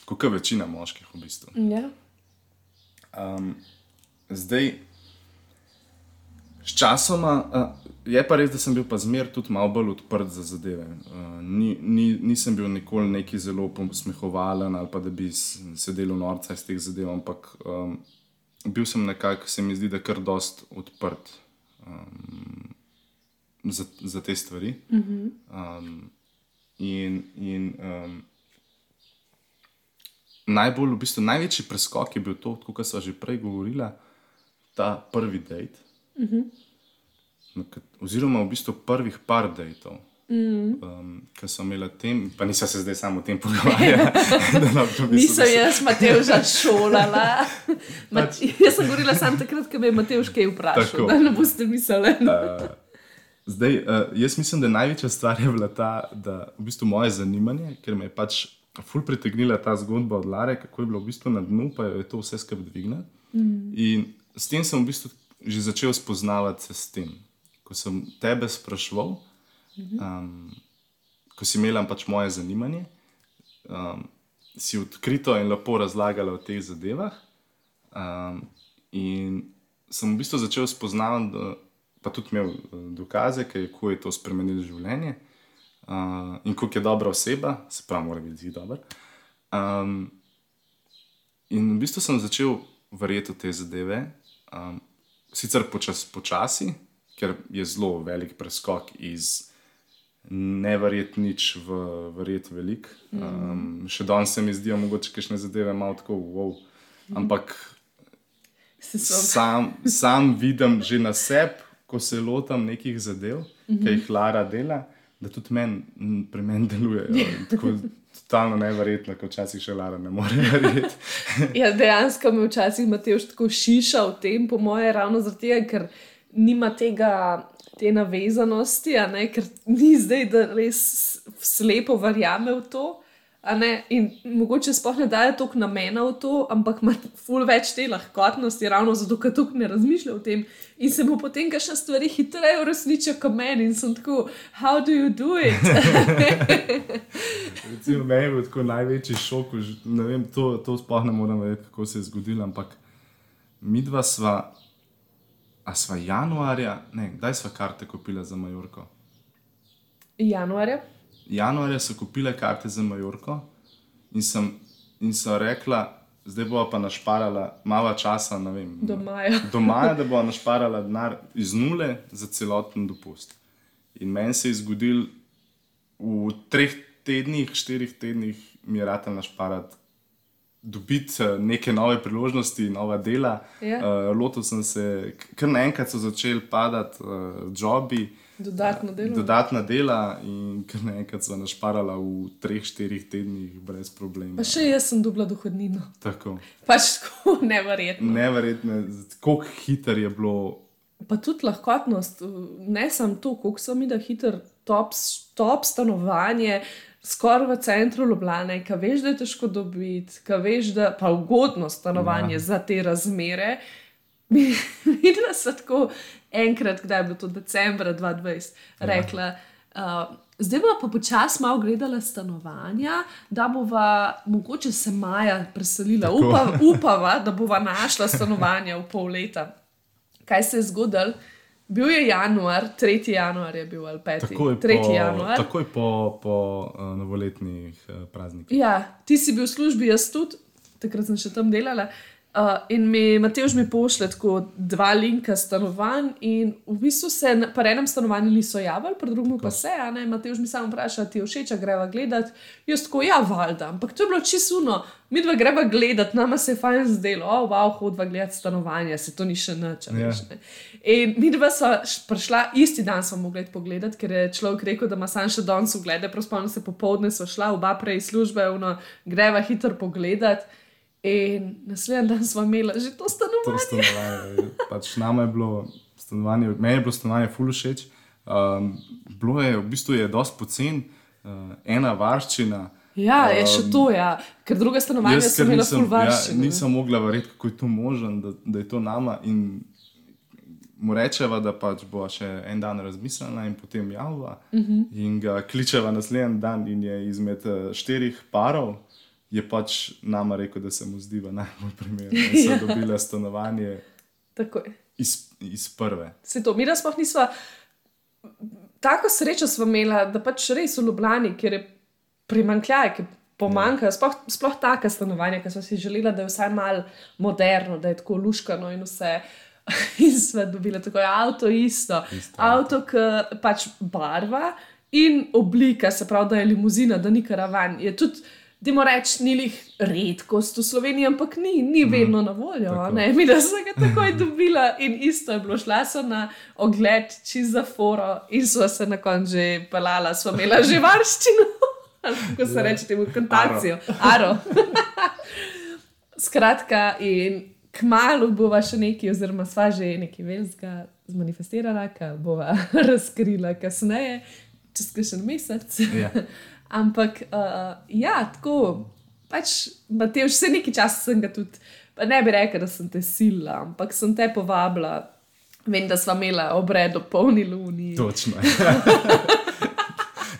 tako kot večina moških v bistvu. Ja. Um, zdaj, sčasoma, uh, je pa res, da sem bil pa zmer tudi malo bolj odprt za zadeve. Uh, ni, ni, nisem bil nikoli neki zelo posmehovalen ali pa da bi sedel v norca iz teh zadev, ampak um, bil sem nekako, se mi zdi, da kar dost odprt um, za, za te stvari. Um, in in um, najbolj, v bistvu, največji preskok je bil to, kot smo že prej govorili, ta prvi dejt. Uh -huh. Oziroma, v bistvu prvih par dejtov. Um, Ker sem imela tem, pa nisem se zdaj samo o tem pogovarjala. da ne bi mislil, Nisem jaz Mateoša šolala. Mat jaz sem govorila samo takrat, ko me je Mateoš kaj vprašal. Tako. Da ne boste mislili. Zdaj, uh, jaz mislim, da največja stvar je bila ta, da v bistvu moje zanimanje, ker me je pač ful pritegnila ta zgodba od Lare, kako je bilo v bistvu na dnu, pa jo je to vse skupaj dvignilo. Mm. In s tem sem v bistvu že začel spoznavati se s tem. Ko sem tebe sprašval, um, ko si imela pač moje zanimanje, um, si odkrito in lepo razlagala o teh zadevah. Um, in sem v bistvu začel spoznavati, pa tudi imel eh, dokaze, kako je to spremenilo življenje uh, in kako je dobra oseba, se pravi, mora biti zelo dober. Um, in v bistvu sem začel verjeti v te zadeve, um, sicer počas, počasi, ker je zelo velik preskok iz ne verjeti nič v verjeti veliko. Um, še danes se mi zdijo mogoče kakšne zadeve malo tako wow. Ampak Se sem- sam, sam vidim že na sebi, ko se lotam nekih zadev, mm -hmm. ki jih Lara dela, da tudi men, pri meni delujejo. Tako totalno neverjetno, kot včasih še Lara ne more verjeti. Ja, dejansko me včasih Mateoš tako šiša v tem, po moje, ravno zaradi tega, ker nima tega, te navezanosti, ne, ker ni zdaj, da res slepo verjame v to. In mogoče sploh ne daje toliko namena v to, ampak ima ful več te lahkotnosti, ravno zato, ker tukaj ne razmišlja o tem. In se mu potem kakšne stvari hitreje uresničijo kot meni, in sem tako, how do you do it? Recimo, meni je bil tako največji šok, ne vem, to, to sploh ne morem vedeti, kako se je zgodilo, ampak mi dva sva, a sva januarja, ne, kdaj sva karte kupila za Majorko? Januarja. Januarja so kupile karte za Majorko in sem, in sem rekla, zdaj bo pa našparala malo časa, ne vem. Do maja. Do maja, da bo našparala denar iz nule za celoten dopust. In meni se je zgodil v treh tednih, štirih tednih, mi je rata našparati. Dobiti eh, neke nove priložnosti, nova dela. Ja. Uh, lotil sem se, k- kar naenkrat so začeli padati uh, jobi, Dodatno delo. dodatna dela, in kar naenkrat so našparala v treh, štirih tednih, brez problema. Pa še jaz sem dobila dohodnino. Tako. Pač tako neverjetno. Neverjetno, kako hiter je bilo. Pa tudi lahkotnost, ne samo to, koliko so mi da hiter top, top stanovanje, skoraj v centru Ljubljana, ki veš, da je težko dobiti, ki veš, da pa ugodno stanovanje ja. za te razmere. Videla sem tako enkrat, kdaj je bilo to decembra 2020, ja. rekla. Uh, Zdaj bomo pa počasi malo gledala stanovanja, da bova mogoče se maja preselila. Upa, upava, da bova našla stanovanje v pol leta. Kaj se je zgodilo? Bil je januar, 3. januar je bil ali 5. Takoj 3. po, januar. takoj po, po uh, novoletnih uh, praznikih. Ja, ti si bil v službi, jaz tudi, takrat sem še tam delala. Uh, in mi Mateoš mi pošlje tako dva linka stanovanj, in v bistvu se na- pri enem stanovanju niso javili, pri drugem pa se, a ne. Mateoš mi samo vpraša, ti všeč, greva gledat. Jaz tako, ja, valjda, ampak to je bilo čisuno, mi dva greva gledat, nama se je fajn zdelo, o, oh, wow, hodva gledat stanovanja, se to ni še nič. a Ja. veš. In mi dva sva š- prišla, isti dan smo mogli iti pogledat, ker je človek rekel, da ima sam še danes uglede, prospolno se popovdne sva šla, oba prej službe, uno, greva hitro pogledat. In naslednji dan smo imeli že to To stanovanje. stanovanje, pač nama je bilo stanovanje, meni je bilo stanovanje ful všeč. Um, bilo je, v bistvu je dosti pocen, uh, ena varščina. Ja, je še Um, to, ja. ker druga stanovanja Jaz, so imela nisem, full ja, varščine. nisem mogla verjeti, kako je to možno, da, da je to nama. In mu rečeva, da pač bo še en dan razmislila in potem javila. Uh Mhm. -huh. In ga kličeva naslednji dan, in je izmed eh, štirih parov. Je pač nama rekel, da se mu zdi najbolj primerno, da so Ja. dobile stanovanje Tako je. iz, iz prve. Se to, mi da sploh nisva. Tako srečo smo imeli, da pač res v Ljubljani, kjer je primankljaj, ki pomanjka, sploh, sploh taka stanovanja, ki smo si želeli, da je vsaj malo moderno, da je tako luškano in vse. In smo dobili tako avto isto. Isto Avto, ki pač barva in oblika, se pravi, da je limuzina, da ni karavan. Je tudi, Demo reči, ni lih redkost v Sloveniji, ampak ni, ni vedno na voljo. Mi da sem ga takoj dobila in isto je bilo. Šla sem na ogled čez za foro in so se na koncu že pelala, smo imela že varščino. Kako se reče temu kontakcijo? Aro. Skratka, in kmalo bova še nekaj, oziroma sva že nekaj velikega zmanifestirala, kar bova razkrila kasneje, čez kakšen mesec. Ja. Ampak, uh, ja, tako, pač, Matej, vse nekaj časa sem ga tudi, pa ne bi rekel, da sem te sila, ampak sem te povabila. Vem, da smo imeli obred o polni luni. Točno.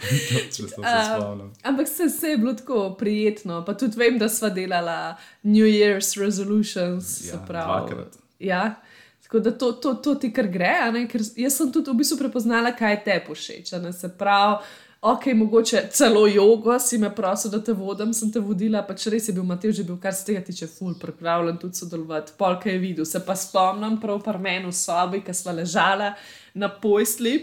Točno se spomnil. Ampak se, se je bilo tako prijetno, pa tudi vem, da smo delala New Year's resolutions. Ja, dvakrat. Ja, tako da to, to, to ti kar gre, ker jaz sem tudi v bistvu prepoznala, kaj te ne. Se pravi, ok, mogoče celo jogo si me prosil, da te vodim, sem te vodila, pač res je bil Matej že bil, kar se tega tiče, ful, pripravljen tudi sodelovati. Polka je videl, se pa spomnim prav par meni v sobi, ki smo ležala na posli.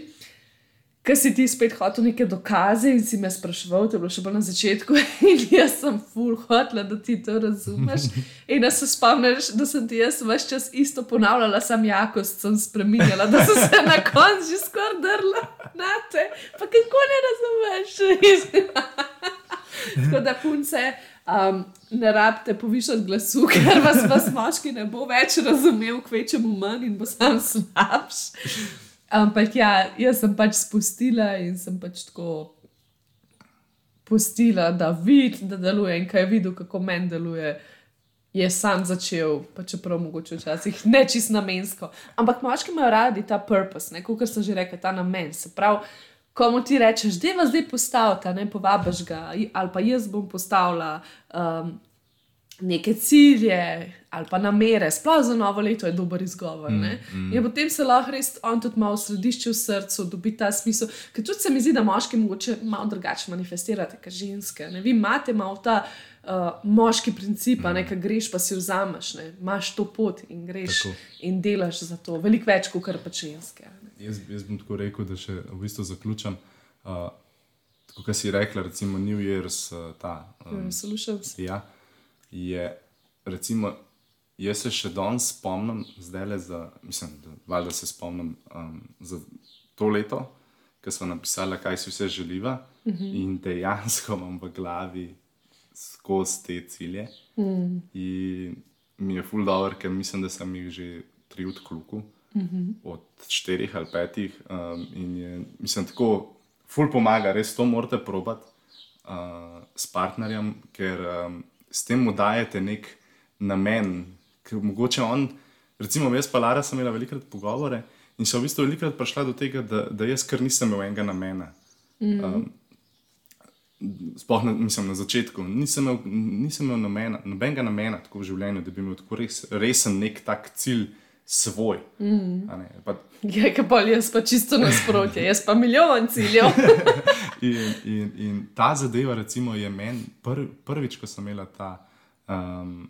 Ker si ti spet hotel neke dokaze in si me spraševal, to je bilo še bolj na začetku, in jaz sem full hotla, da ti to razumeš. In da se spomniš, da sem ti jaz vse čas isto ponavljala, sam jakost sem spremenjala, da sem se na koncu že skoraj drla na te, pa kako ne razumeš. Tako da punce. Um, ne rabite povišati glasu, ker vas, vas moški ne bo več razumel, kvečemu manj in bo sam slabši. Ampak ja, jaz sem pač spustila in sem pač tako pustila, da vidi, da deluje in kaj je videl, kako meni deluje. Je sam začel, pa čeprav mogoče včasih ne čist namensko. Ampak moški imajo radi ta purpose, kot sem že rekel, ta namen. Se pravi, komu ti rečeš, da je zdaj postavlja, ne povabiš ga, ali pa jaz bom postavila um, neke cilje ali pa namere, sploh za novo leto je dober izgovor. Mm, mm. In potem se lahko res on tudi malo v središču srca, dobi ta smisel. Ker tudi se mi zdi, da moški mogoče malo drugače manifestirate, kot ženske. Ne? Vi imate malo ta uh, moški princip, mm. ki greš pa si vzameš, ne? imaš to pot in greš tako. in delaš za to, veliko več kot kar pa ženske. Jaz, jaz bom tako rekel, da še v bistvu zaključam. Uh, Kot si rekla, recimo New Year's, uh, ta. Um, Resolutions. Ja je, recimo, jaz se še danes spomnim, zdaj le za, mislim, da, da se spomnim um, za to leto, ki smo napisali, kaj si vse želiva, mm -hmm. in dejansko imam v glavi skozi te cilje. Mm. In mi je ful dobro, ker mislim, da sem jih že tri odkluku. Mm -hmm. Od štirih ali petih, um, in je, mislim, tako, ful pomaga, res to morate probati uh, s partnerjem, ker um, s tem mu dajete nek namen. Ker mogoče on, recimo, jaz pa Lara sem imela velikrat pogovore in so v bistvu velikrat prišla do tega, da, da jaz kar nisem imel enega namena. Mm um, Sploh na, mislim, na začetku nisem imel, nisem imel namena, nobenega namena tako v življenju, da bi imel tako res, resen nek tak cilj svoj. Mm. Pa... Ja, kaj pa jaz pa čisto nasprotje, jaz pa milijon ciljev. in, in, in ta zadeva, recimo, je meni pr, prvič, ko sem imela ta, um,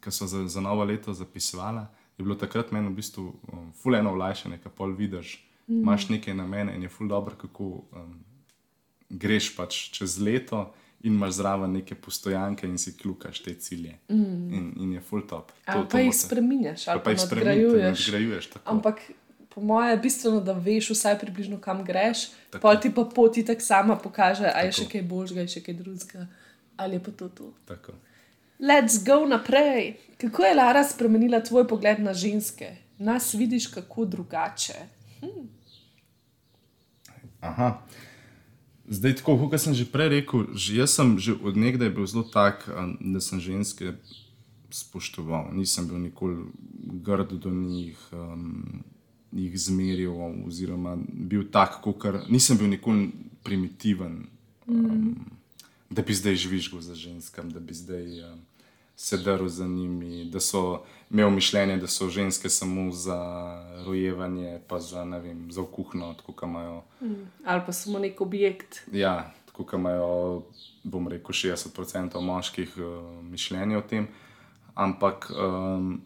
ki so za, za novo leto zapisvala, je bilo takrat meni v bistvu um, fuleno vlajšanje, kaj pol vidiš, mm. imaš nekaj na mene in je ful dobro, kako um, greš pač čez leto. In imaš zraven neke postojanke, in si kljukaš te cilje. Mm. In, in je full top. To, to pa jih spremenjaš, ali pa jih spremenjaš. Ampak po mojem je bistveno, da veš vsaj približno kam greš, pa ti pa poti tako sama pokaže, ali je še kaj božga, ali je še kaj drugega, ali je pa to to. Tako. Let's go naprej. Kako je Lara spremenila tvoj pogled na ženske? Nas vidiš kako drugače. Hm. Aha. Zdaj, tako kot sem že prej rekel, že jaz sem že od nekdaj bil zelo tak, da sem ženske spoštoval. Nisem bil nikoli grd do njih. Um, jih zmeril, oziroma bil tak, kot nisem bil nikoli primitiven, um, mm. da bi zdaj žvižgal za ženskami, da bi zdaj um, sedel za njimi, da so imeli mišljenje, da so ženske samo za rojevanje, pa za, vem, za kuhno, kot imajo. Mm. Ali pa samo nek objekt. Ja, kot imajo, bom rekel, 60% moških uh, mišljenja o tem. Ampak um,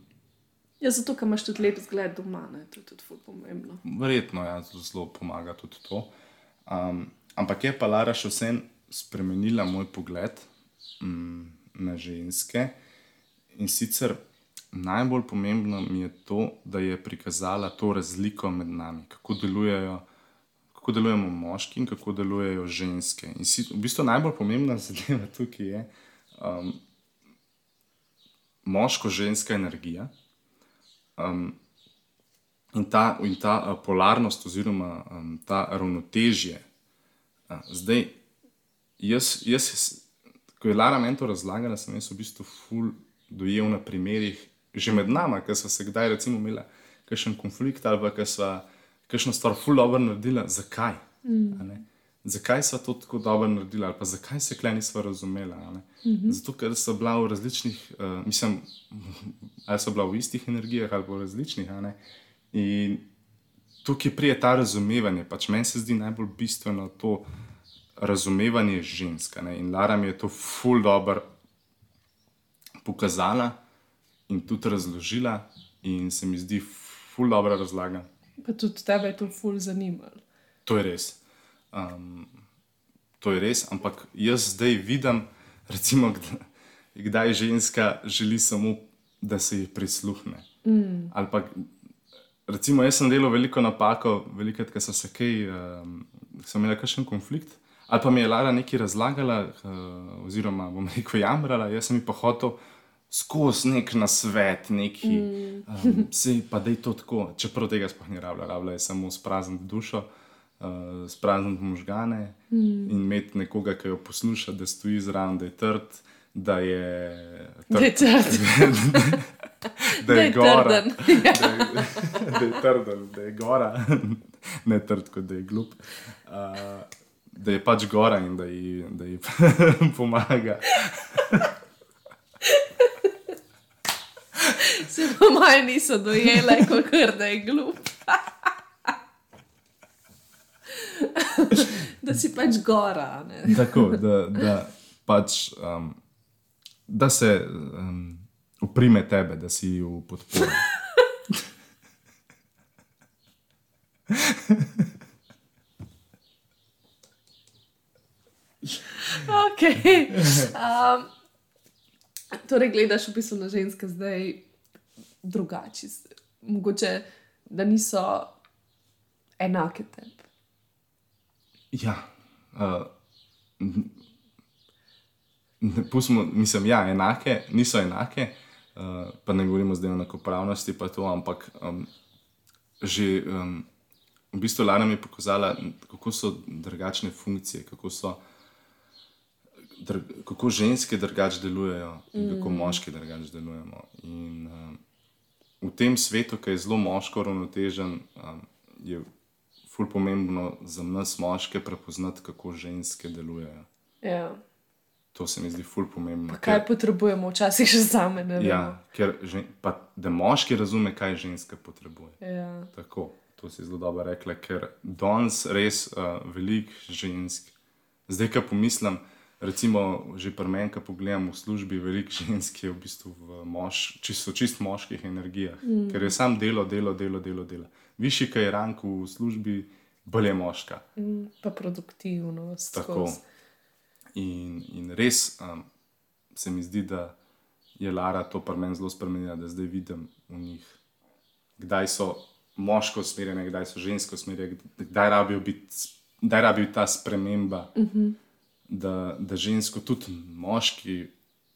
Ja, zato, ker imaš tudi lep zgled doma, ne? to je tudi zelo pomembno. Verjetno, ja, zelo pomaga tudi to. Um, ampak je pa Lara še vsem spremenila moj pogled um, na ženske. In sicer najbolj pomembno mi je to, da je prikazala to razliko med nami, kako delujejo. Kako delujemo moški in kako delujejo ženske. In si, v bistvu najbolj pomembna zadeva tukaj je um, moško-ženska energija. Um, in ta, in ta uh, polarnost, oziroma um, ta ravnotežje. Uh, zdaj, jaz, jaz, ko je Lara meni to razlagala, sem jaz v bistvu ful dojel na primerih, že med nami, ki so se kdaj, recimo, imeli kakšen konflikt ali pa kakšno stvar ful dobro naredila, zakaj. Mm zakaj so to tako dobro naredili, ali pa zakaj se klej nismo razumeli. Mm -hmm. Zato, ker so bila v različnih, uh, mislim, ali so bila v istih energijah, ali v različnih. In tukaj prije ta razumevanje, pač meni se zdi najbolj bistveno to razumevanje ženska. Ne? In Lara mi je to ful dobro pokazala in tudi razložila, in se mi zdi ful dobro razlaga. Pa tudi tebe je to ful zanimalo. To je res. Um, to je res, ampak jaz zdaj vidim, recimo, kdaj, kdaj ženska želi samo, da se ji prisluhne. Mm. Ali pa, recimo, jaz sem delal veliko napako, veliko ko so se kaj, um, sem imel kakšen konflikt. Ali pa mi je Lara nekaj razlagala, uh, oziroma bom rekel, jamrala, jaz sem ji pa hotel skozi nek nasvet, neki, mm. um, sej pa da je to tako, čeprav tega sploh ni rabila, rabila je samo sprazniti dušo, uh, sprazniti možgane mm. in imeti nekoga, ki jo posluša, da stoji zraven, da je trd, da je trd. Da je trd. Da je gora, da je, trden, da je gora, ne trd, kot da je glup. Uh, da je pač gora in da ji, da ji pomaga. Se pa maj niso dojele, kot da je glup. da si pač gora. Ne? Tako da, da pač um, da se um, uprime tebe, da si v podporo. Okay. Um, torej, gledaš v bistvu na ženske zdaj drugače. Mogoče, da niso enake tebi. Ja, uh, ne, pustimo, mislim, ja, enake, niso enake, uh, pa ne govorimo zdaj o enakopravnosti, pa to, ampak um, že um, v bistvu Lara mi je pokazala, kako so drugačne funkcije, kako so. Dr kako ženske drugače delujejo, in kako moški drugače delujemo. In, um, v tem svetu, ki je zelo moško uravnotežen, um, je ful pomembno za nas, moške, prepoznati, kako ženske delujejo. Ja. To se mi zdi ful pomembno. Pa kaj potrebujemo, včasih še za me. Ne vem. ja, ker žen, pa, da moški razume, kaj ženska potrebuje. Ja. Tako, to si zelo dobro rekla, ker danes res uh, veliko žensk, zdaj, ko pomislim, recimo, že pri meni, ko pogledam v službi, veliko žensk je v bistvu v mož, čisto čist moških energijah, mm. ker je sam delo, delo, delo, delo. delo. Višji, ki je rank v službi, bolje moška. Mm, Pa produktivnost. Tako. skozi. In, in res um, se mi zdi, da je Lara to pri meni zelo spremenila, da zdaj vidim v njih, kdaj so moško usmerjene, kdaj so žensko usmerjene, kdaj rabijo biti, kdaj rabijo ta sprememba, uh -huh. Da, da žensko tudi moški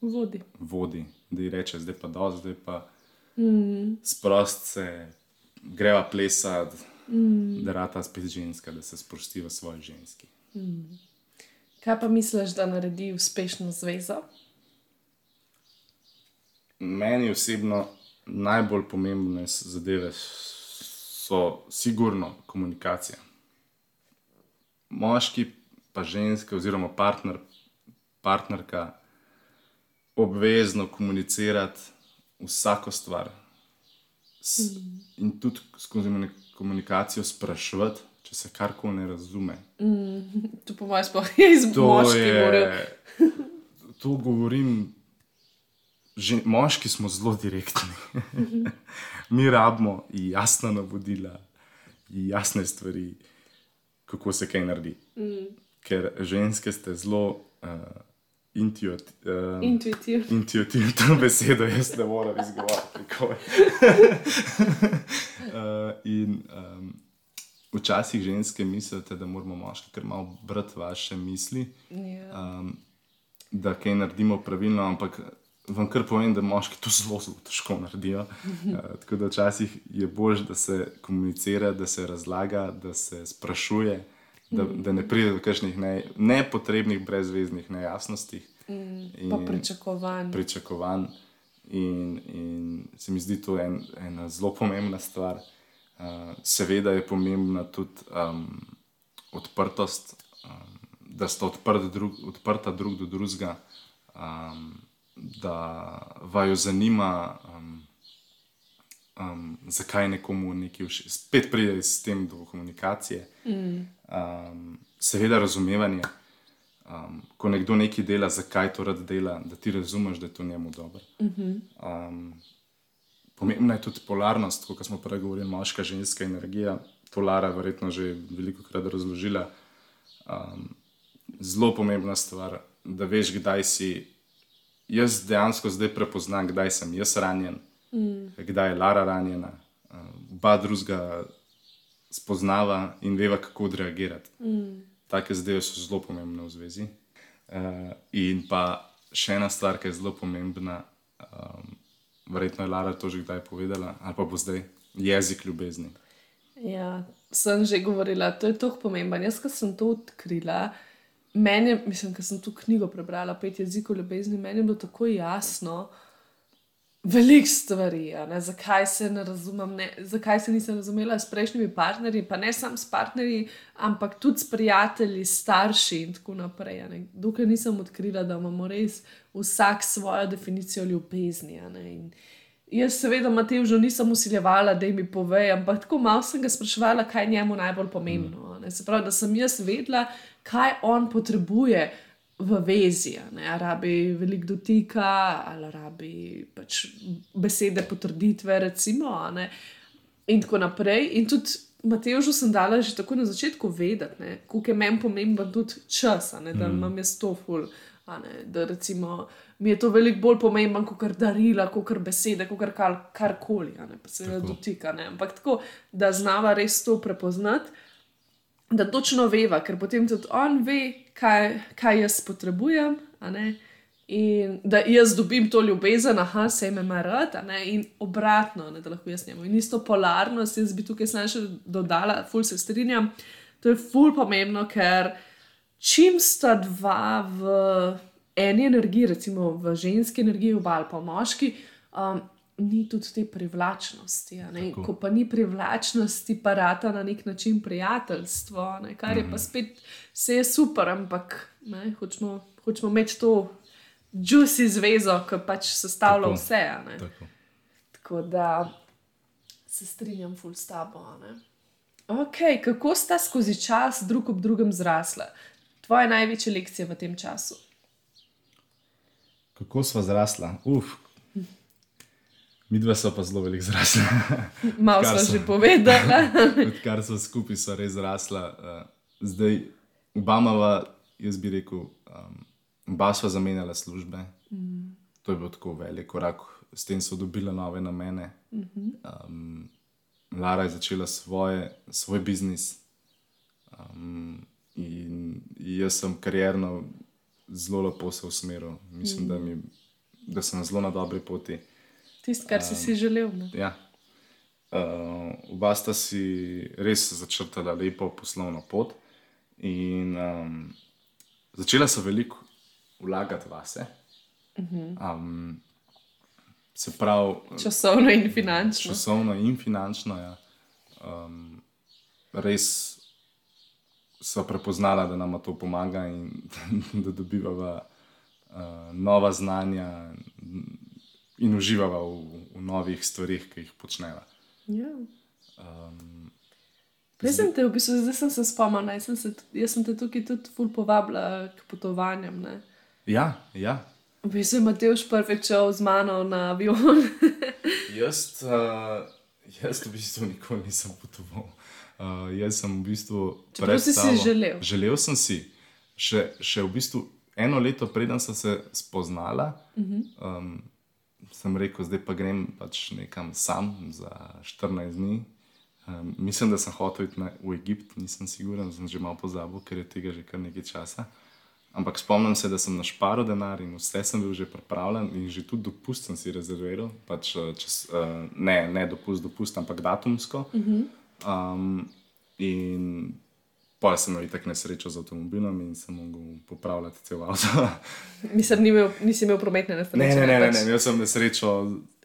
Vodi. vodi, da ji reče, zdaj pa do, zdaj pa mm. sprost se, greva plesati, mm. da rata spet ženska, da se sprosti v svoji ženski. Kaj pa misliš, da naredi uspešno zvezo? Meni osebno najbolj pomembne zadeve so sigurno komunikacija. Moški pa ženske oziroma partner, partnerka obvezno komunicirati vsako stvar. S, in tudi skozi komuni- komunikacijo spraševati, če se karkoli ne razume. To po mojem sploh je iz moški morajo. to govorim. Že, moški smo zelo direktni. Mi rabimo jasna navodila, jasne stvari, kako se kaj naredi. Mm. Ker ženske ste zelo uh, intuit, uh, Intuitivno. intuitivno besedo, jaz ne morem nikoli. uh, in um, včasih ženske mislite, da moramo moški kar malo brati vaše misli Ja. um, da kaj naredimo pravilno, ampak vam kar povem, da moški to zelo, zelo težko naredijo. Uh, tako da včasih je bolj, da se komunicira, da se razlaga, da se sprašuje, da, da ne pride do kakšnih ne, nepotrebnih, brezveznih nejasnosti. Mm, Pa pričakovanj. pričakovanj. In, in se mi zdi to en, ena zelo pomembna stvar. Uh, seveda je pomembna tudi um, odprtost, um, da sta odprt drug, odprta drug do drugega, um, da vaju zanima, um, um, zakaj nekomu nekaj všeč. Spet pride s tem do komunikacije, mm. um, seveda razumevanje. Um, ko nekdo nekaj dela, zakaj to rad dela, da ti razumeš, da je to njemu dobro. Um, pomembna je tudi polarnost, kot smo prej govorili, moška, ženska energija. To Lara verjetno že veliko krat razložila. um, zelo pomembna stvar, da veš, kdaj si. Jaz dejansko zdaj prepoznam, kdaj sem jaz ranjen, mm. kdaj je Lara ranjena. Uh, oba druga spoznava in veva, kako odreagirati. Mm. Take zdaj so zelo pomembne v zvezi. Uh, in pa še ena stvar, ki je zelo pomembna, um, verjetno je Lara to že kdaj povedala, ali pa bo zdaj jezik ljubezni. Ja, sem že govorila, to je tako pomembno. Jaz, ki sem to odkrila, meni, mislim, da sem to knjigo prebrala, pet jezikov ljubezni, meni je bilo tako jasno. Veliko stvari, zakaj se ne razumem, ne, zakaj se nisem razumela s prejšnjimi partnerji, pa ne samo s partnerji, ampak tudi s prijatelji, starši in tako naprej. Dokler nisem odkrila, da imamo res vsak svojo definicijo ljubezni. Jaz, seveda, Matej, že nisem usiljevala, da mi pove, ampak tako malo sem ga spraševala, kaj je njemu najbolj pomembno. Se pravi, da sem jaz vedela, kaj on potrebuje v vezi, ali rabi veliko dotika, ali rabi pač besede potrditve, recimo, in tako naprej. In tudi Mateju sem dala že tako na začetku vedeti, koliko je meni pomemben tudi čas, ne, da mm. imam jaz to ful. Ne, da recimo, mi je to veliko bolj pomembno kot darila, kot besede, kot kar, karkoli, pa se ne dotika. Ne. Ampak tako, da znava res to prepoznati, da točno veva, ker potem tudi on ve, kaj, kaj jaz potrebujem. In da jaz dobim to ljubezen, aha, se jim ima rad, in obratno, ne, da lahko jaz njemu. In isto polarnost, jaz bi tukaj samo še dodala, ful se strinjam. To je ful pomembno, ker čim sta dva v eni energiji, recimo v ženski energiji, v ali pa moški, um, ni tudi te privlačnosti. Ko pa ni privlačnosti, pa rata na nek način prijateljstvo, ne? kar je pa mhm. spet vse je super, ampak ne, hočemo, hočemo imeti to juicy zvezo, ki pač sestavlja Tako. vse. Tako. Tako da se strinjam, full s tabo. Okay, kako sta skozi čas drug ob drugem zrasla? Tvoje največje lekcije v tem času? Kako smo zrasla? Uf, Mi dva pa zelo veliko zrasla. Malo smo že povedali. Odkar smo skupaj, so res zrasla. Uh, zdaj, Obama, jaz bi rekel, um, oba sva zamenjala službe. Mm. To je bil tako velik korak, s tem so dobila nove namene. Um, Lara je začela svoje, svoj biznis. Um, in jaz sem karjerno zelo lepo se usmeril. Mislim, mm. da, mi, da sem zelo na dobri poti. Tisto, kar si, um, si želel. Ja. Uh, oba sta si res začrtala lepo poslovno pot, in um, začela so veliko vlagati vase. Um, se pravi, časovno in finančno. Časovno in finančno. Ja. Um, res so prepoznala, da nam to pomaga in da dobivamo uh, nova znanja in uživava v, v novih stvarih, ki jih počneva. Ja. Um, Jaz sem te, v bistvu, zdaj sem se spomnil, jaz sem te tukaj tudi ful povabila k potovanjem. Ne? Ja, ja. V bistvu je Mateoš prvič šel z mano na avion. jaz, uh, jaz v bistvu nikoli nisem potoval. Uh, jaz sem v bistvu. Čeprav si si želel. Želel sem si. Še, še v bistvu eno leto, preden sem se spoznala, uh -huh. um, sem rekel, zdaj pa grem pač nekam sam za 14 dni. Um, mislim, da sem hotel iti na, v Egipt, nisem siguren, sem že malo pozabil, ker je tega že kar nekaj časa. Ampak spomnim se, da sem našparil denar in vse sem bil že pripravljen, in že tudi dopust sem si rezerviral. Pač, eh, čez, uh, ne, ne dopust, dopust, ampak datumsko. Uh -huh. um, in Pa sem imel tako nesrečo z avtomobilom in sem mogel popravljati cel avto. Nisem imel, nisi imel prometne nesreče. Ne, ne, ne, ne, ne, imel sem nesrečo.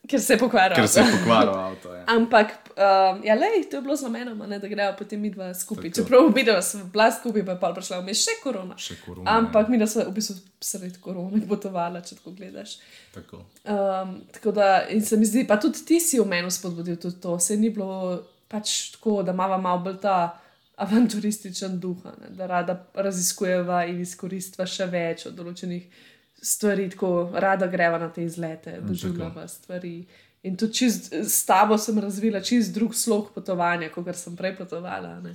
Ker se je pokvaril. Ker se je pokvaril avto. Ja. Ampak, um, ja, lej, to je bilo z namenom, da grejo potem mi dva skupaj. Čeprav videl sem bila skupaj, pa je pa prišla vmes še korona. Še korona. Ampak ja. mi da smo v bistvu sredi korone potovali, če tako gledaš. Tako. Um, tako da, in se mi zdi, pa tudi ti si v meni spodbudil tudi to. Se ni bilo pač tako, da mava malo bolj ta avanturističen duh, ne, da rada raziskujeva in izkoristva še več od določenih stvari, tako rada greva na te izlete, doživljava stvari. In tudi čist, s tabo sem razvila čist drug slog potovanja, kot sem prej potovala. Ne.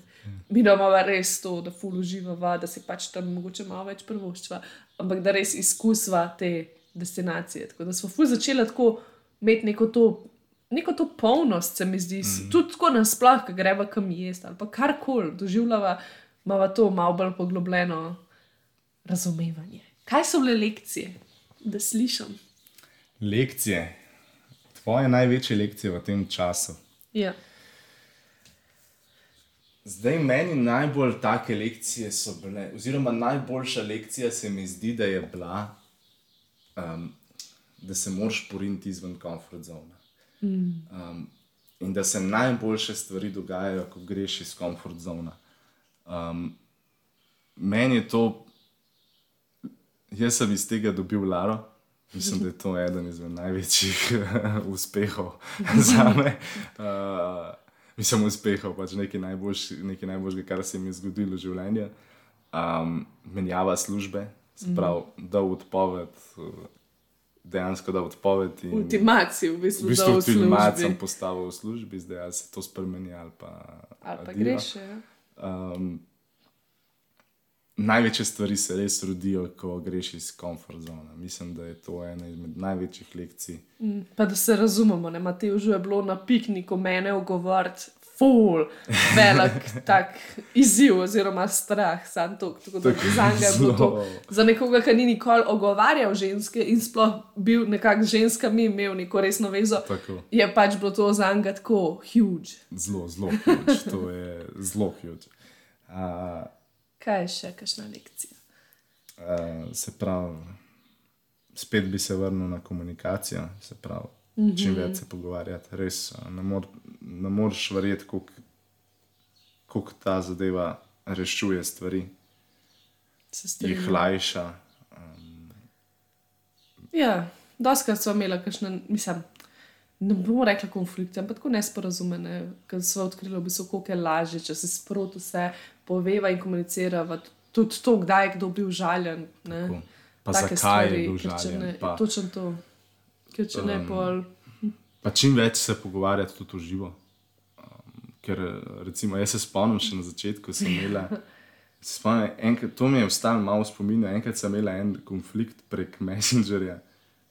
Mi imamo res to, da ful uživava, da si pač tam mogoče malo več prvoščva, ampak da res izkusva te destinacije. Tako da smo ful začeli tako imeti neko to, neko to polnost, se mi zdi, mm. tudi tako nasploh, ki greva kam jesti ali pa karkoli doživljava, imamo to malo bolj poglobljeno razumevanje. Kaj so bile lekcije, da slišim? Lekcije, tvoje največje lekcije v tem času. Ja. Zdaj, meni najbolj take lekcije so bile, oziroma najboljša lekcija se mi zdi, da je bila, um, da se moraš poriniti izven komfort zone. Mm. Um, in da se najboljše stvari dogajajo, ko greš iz komfort zone. Um, meni je to, jaz sem iz tega dobil Laro. Mislim, da je to eden izmed največjih uspehov za me. Uh, mislim, uspehov, pač nekaj, najboljš, nekaj najboljšega, kar se mi je zgodilo v življenju. Um, menjava službe, sprav, mm. da odpoved, dejansko da odpoved. Ultimacijo, v bistvu, v bistvu ultimacijo sem postavil v službi, zdaj se to spremeni ali pa. Ali pa greš. Ja. Um, največje stvari se res rodijo, ko greš iz komfort zone. Mislim, da je to ena izmed največjih lekcij. Mm, pa da se razumemo, ne Matej, že je bilo na pikniku mene ogovoriti. Ful, velik tak izziv, oziroma strah, samo to, tako da za njega je bilo to. Za nekoga, ki ni nikoli ogovarjal ženske in sploh bil nekako ženska, mi imel neko resno vezo, Tako. je pač bilo to za njega tako huge. Zelo, zelo huge. To je zelo huge. Uh, Kaj je še, kakšna lekcija? Uh, se pravi, spet bi se vrnil na komunikacijo, se pravi, mm -hmm. čim več se pogovarjati. Res ne, mor, ne moreš verjeti, kako ta zadeva rešuje stvari, jih lajša. Um, Ja, doskrat smo imeli, kakšne, mislim, ne bomo rekli konflikte, ampak tako nesporazumene, ker smo odkrili, v bistvu, koliko je lažje, če se sproti vse poveva in komunicira, tudi to, kdaj je kdo bil žaljen. Ne? tako. pa Take zakaj stvari, je bil ker če žaljen? Ne, Pa, točno to. Ker če ne, Um, pol. Pa čim več se pogovarjati tudi v živo. Um, ker recimo, jaz se spomnim še na začetku, sem imela. se Spomnim, enkrat, to mi je ostalo malo v spominu. Enkrat sem imela en konflikt prek Messengerja,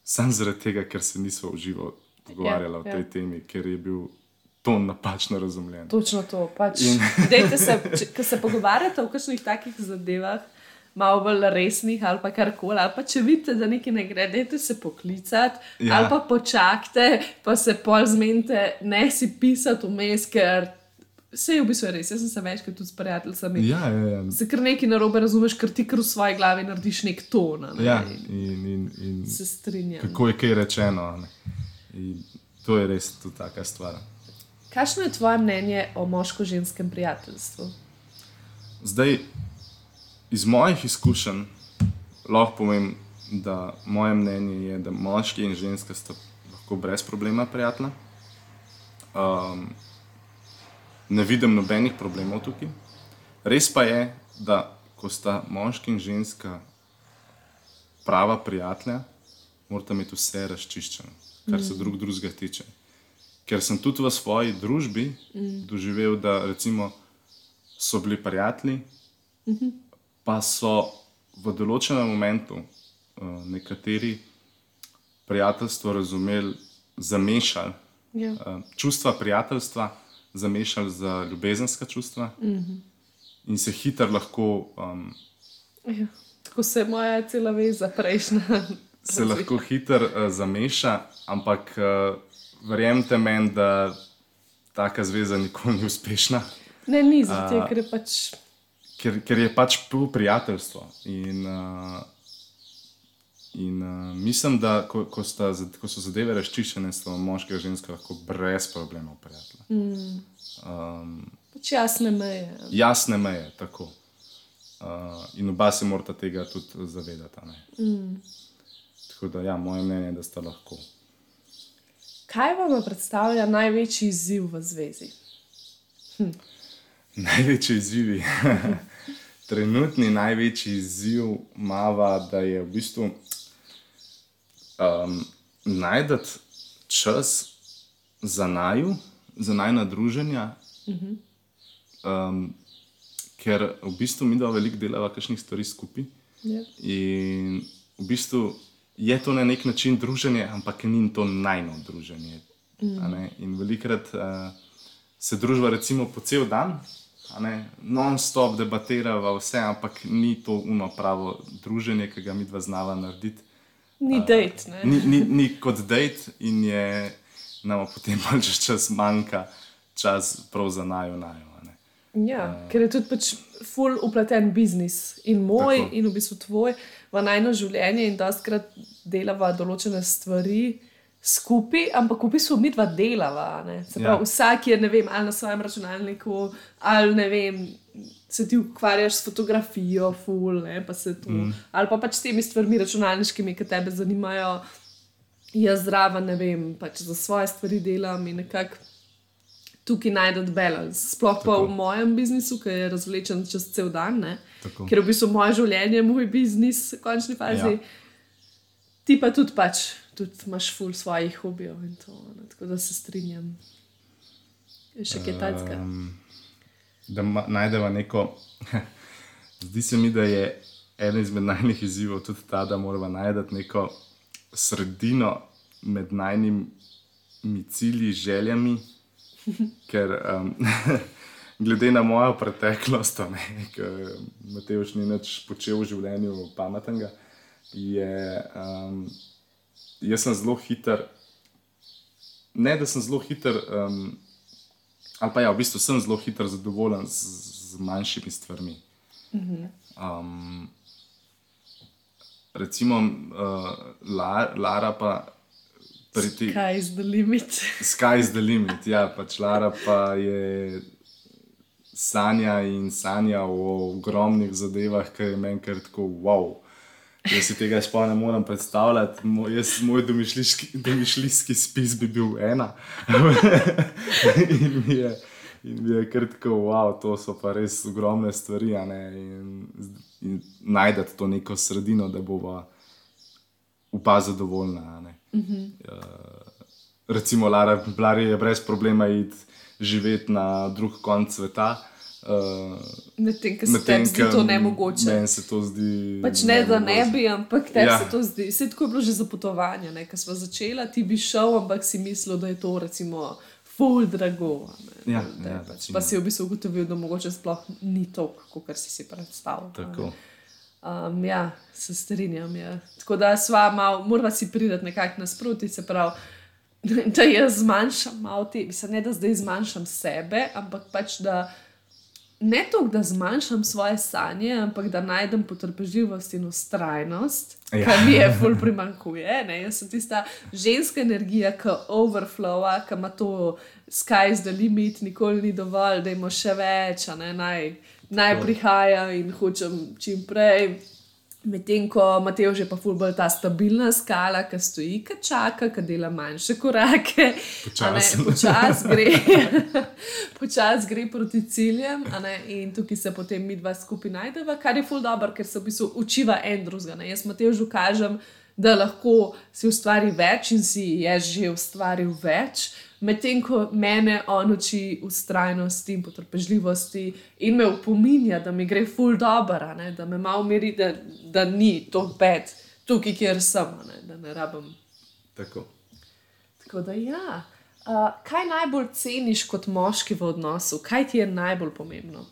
samo zaradi tega, ker se nismo v živo pogovarjali Ja, o ja. tej temi, ker je bil ton napačno razumljen. Točno to. Pač, In- dejte se, če, ko se pogovarjate o kakšnih takih zadevah, malo bolj resnih ali pa karkoli, ali pa če vidite, da nekaj ne gre, dejte se poklicati Ja. ali pa počakajte, pa se pol zmenite, ne si pisati vmes, ker vse je v bistvu res. Jaz sem se večkrat tudi s prijatelji. Ja, ja, ja. Se kar nekaj narobe razumeš, ker ti kar v svoji glavi narediš nek ton. Ne? ja in, in, in Se strinjam. kako je kaj rečeno. ne. In To je res tudi taka stvar. Kakšno je tvoje mnenje o moško-ženskem prijateljstvu? Zdaj, iz mojih izkušenj lahko povem, da moje mnenje je, da moški in ženska sta lahko brez problema prijatelja. Um, ne vidim nobenih problemov tukaj. Res pa je, da ko sta moški in ženska prava prijatelja, morata imeti vse razčiščeno, kar se drug drugega tiče. Ker sem tudi v svoji družbi mm. doživel, da recimo, so bili prijatelji, mm -hmm. Pa so v določenem momentu uh, nekateri prijateljstvo razumeli, zamešali Ja. uh, čustva prijateljstva, zamešali za ljubezenska čustva mm -hmm. in se hitro lahko. Um, Ja. Tako se moja cela veza prejšnja. Se lahko hitro uh, zameša, ampak uh, verjemite meni, da taka zveza nikoli ni uspešna. Ne, ni zato, ker je pač. Ker, ker je pač pol prijateljstvo. In, uh, in uh, mislim, da ko, ko, sta, ko so zadeve razčiščene, so moški in ženska lahko brez problemov prijatelja. Mm. Um, pač jasne meje. jasne meje, tako. Uh, in oba se morata tega tudi zavedati. ne. Tako da, ja, moje mnenje je, da sta lahko. Kaj vam predstavlja največji izziv v zvezi? Največji izzivi. Trenutni največji izziv mava, da je v bistvu um, najti čas za naju, za najna druženja. Um, ker v bistvu mi dva veliko delava kakšnih stvari skupaj. Ja. In v bistvu je to na nek način druženje, ampak ni to najno druženje. ne. In velikrat uh, se družba recimo po cel dan, non-stop debatirava vse, ampak ni to uno pravo druženje, ki ga mi dva znava narediti. Ni dejt, ne? Ni, ni, ni kot dejt in je nam potem pač čas manjka, čas prav za najo najo. Ja, ker je tudi pač full upleten biznis in moj, Tako. In v bistvu tvoj, v najno življenje, in doskrat delava določene stvari skupaj, ampak v bistvu mi dva delava. pravi, Ja. vsak je, vem, ali na svojem računalniku, ali ne vem. Se ti ukvarjaš s fotografijo, ful, ne, pa se tu. Mm. Ali pa pač s temi stvarmi računalniškimi, ki te zanimajo. Jaz zraven, ne vem, pač za svoje stvari delam in nekako tukaj najdete balans. Sploh pa Tako. v mojem biznisu, ki je razvlečen čez cel dan, ker v bistvu moje življenje je moj biznis, v končni fazi. Ja. Ti pa tudi pač, tudi imaš ful svojih hobijev in to. Ne? Tako da se strinjam. Je še kaj takega. Um, da ma- najdeva neko. Zdi se mi, da je eden izmed najnižjih izzivov tudi ta, da moramo najti neko sredino med najnižjimi cilji, željami. Ker um, glede na mojo preteklost, ki Mateoš ni več počel v življenju pametnega, je um, jaz sem zelo hiter. Ne, da sem zelo hiter, um, ali pa ja, v bistvu sem zelo hiter zadovoljen z, z manjšimi stvarmi. Um, recimo, uh, La, Lara pa ti. Kaj je the limit? Sky's the limit, ja, pač Lara pa je sanja in sanja o ogromnih zadevah, ki je meni kar tako wow. Jaz si tega sploh ne morem predstavljati, moj, jaz, moj domišljijski, domišljijski spis bi bil ena. in mi je, in mi je kar tako, wow, to so pa res ogromne stvari. In, in najdete to neko sredino, da bova upa zadovoljna. a ne. recimo Lara, Lara je brez problema iti živeti na drug konec sveta. Uh, Medtem, ker se tebi zdi to nemogoče. Meni se to zdi. Pač ne, da ne nemogoče. bi, ampak tebi Ja. se to zdi. Vse tako je bilo že za potovanje, ko smo začeli, ti bi šel, ampak si mislil, da je to recimo full drago. ne. Ja, Da ja, pač, pa si v bistvu ugotovil, da mogoče sploh ni to, kot si si predstavljal. Tako. Um, ja, se strinjam. Ja. Tako da sva malo, moramo si priti nekako nasproti, se pravi, da jaz zmanjšam malo te, mislim, ne da zdaj zmanjšam sebe, ampak pač da. Ne to, da zmanjšam svoje sanje, ampak da najdem potrpežljivost in ustrajnost, ja. Kar mi je ful primankuje. Ne? Jaz sem tista ženska energija, ki overflowa, ki ima to sky's the limit, nikoli ni dovolj, da imamo še več, ne? naj, naj prihaja in hočem čim prej. Medtem ko Mateo že pa ful bolj ta stabilna skala, ki stoji, ki čaka, ki dela manjše korake. Počasi. Počasi gre, počas gre proti ciljem, in tukaj se potem mi dva skupaj najdeva, kar je ful dobro, ker se v bistvu učiva en drugega. Jaz Mateo že kažem, da lahko si ustvari več in si je že ustvaril več. Medtem ko mene on uči ustrajnosti in potrpežljivosti in me opominja, da mi gre ful dobro, da me malo meri, da, da ni to pet, tukaj, kjer sem, ne, da ne rabim. Tako. Tako da ja. Uh, kaj najbolj ceniš kot moški v odnosu, kaj ti je najbolj pomembno?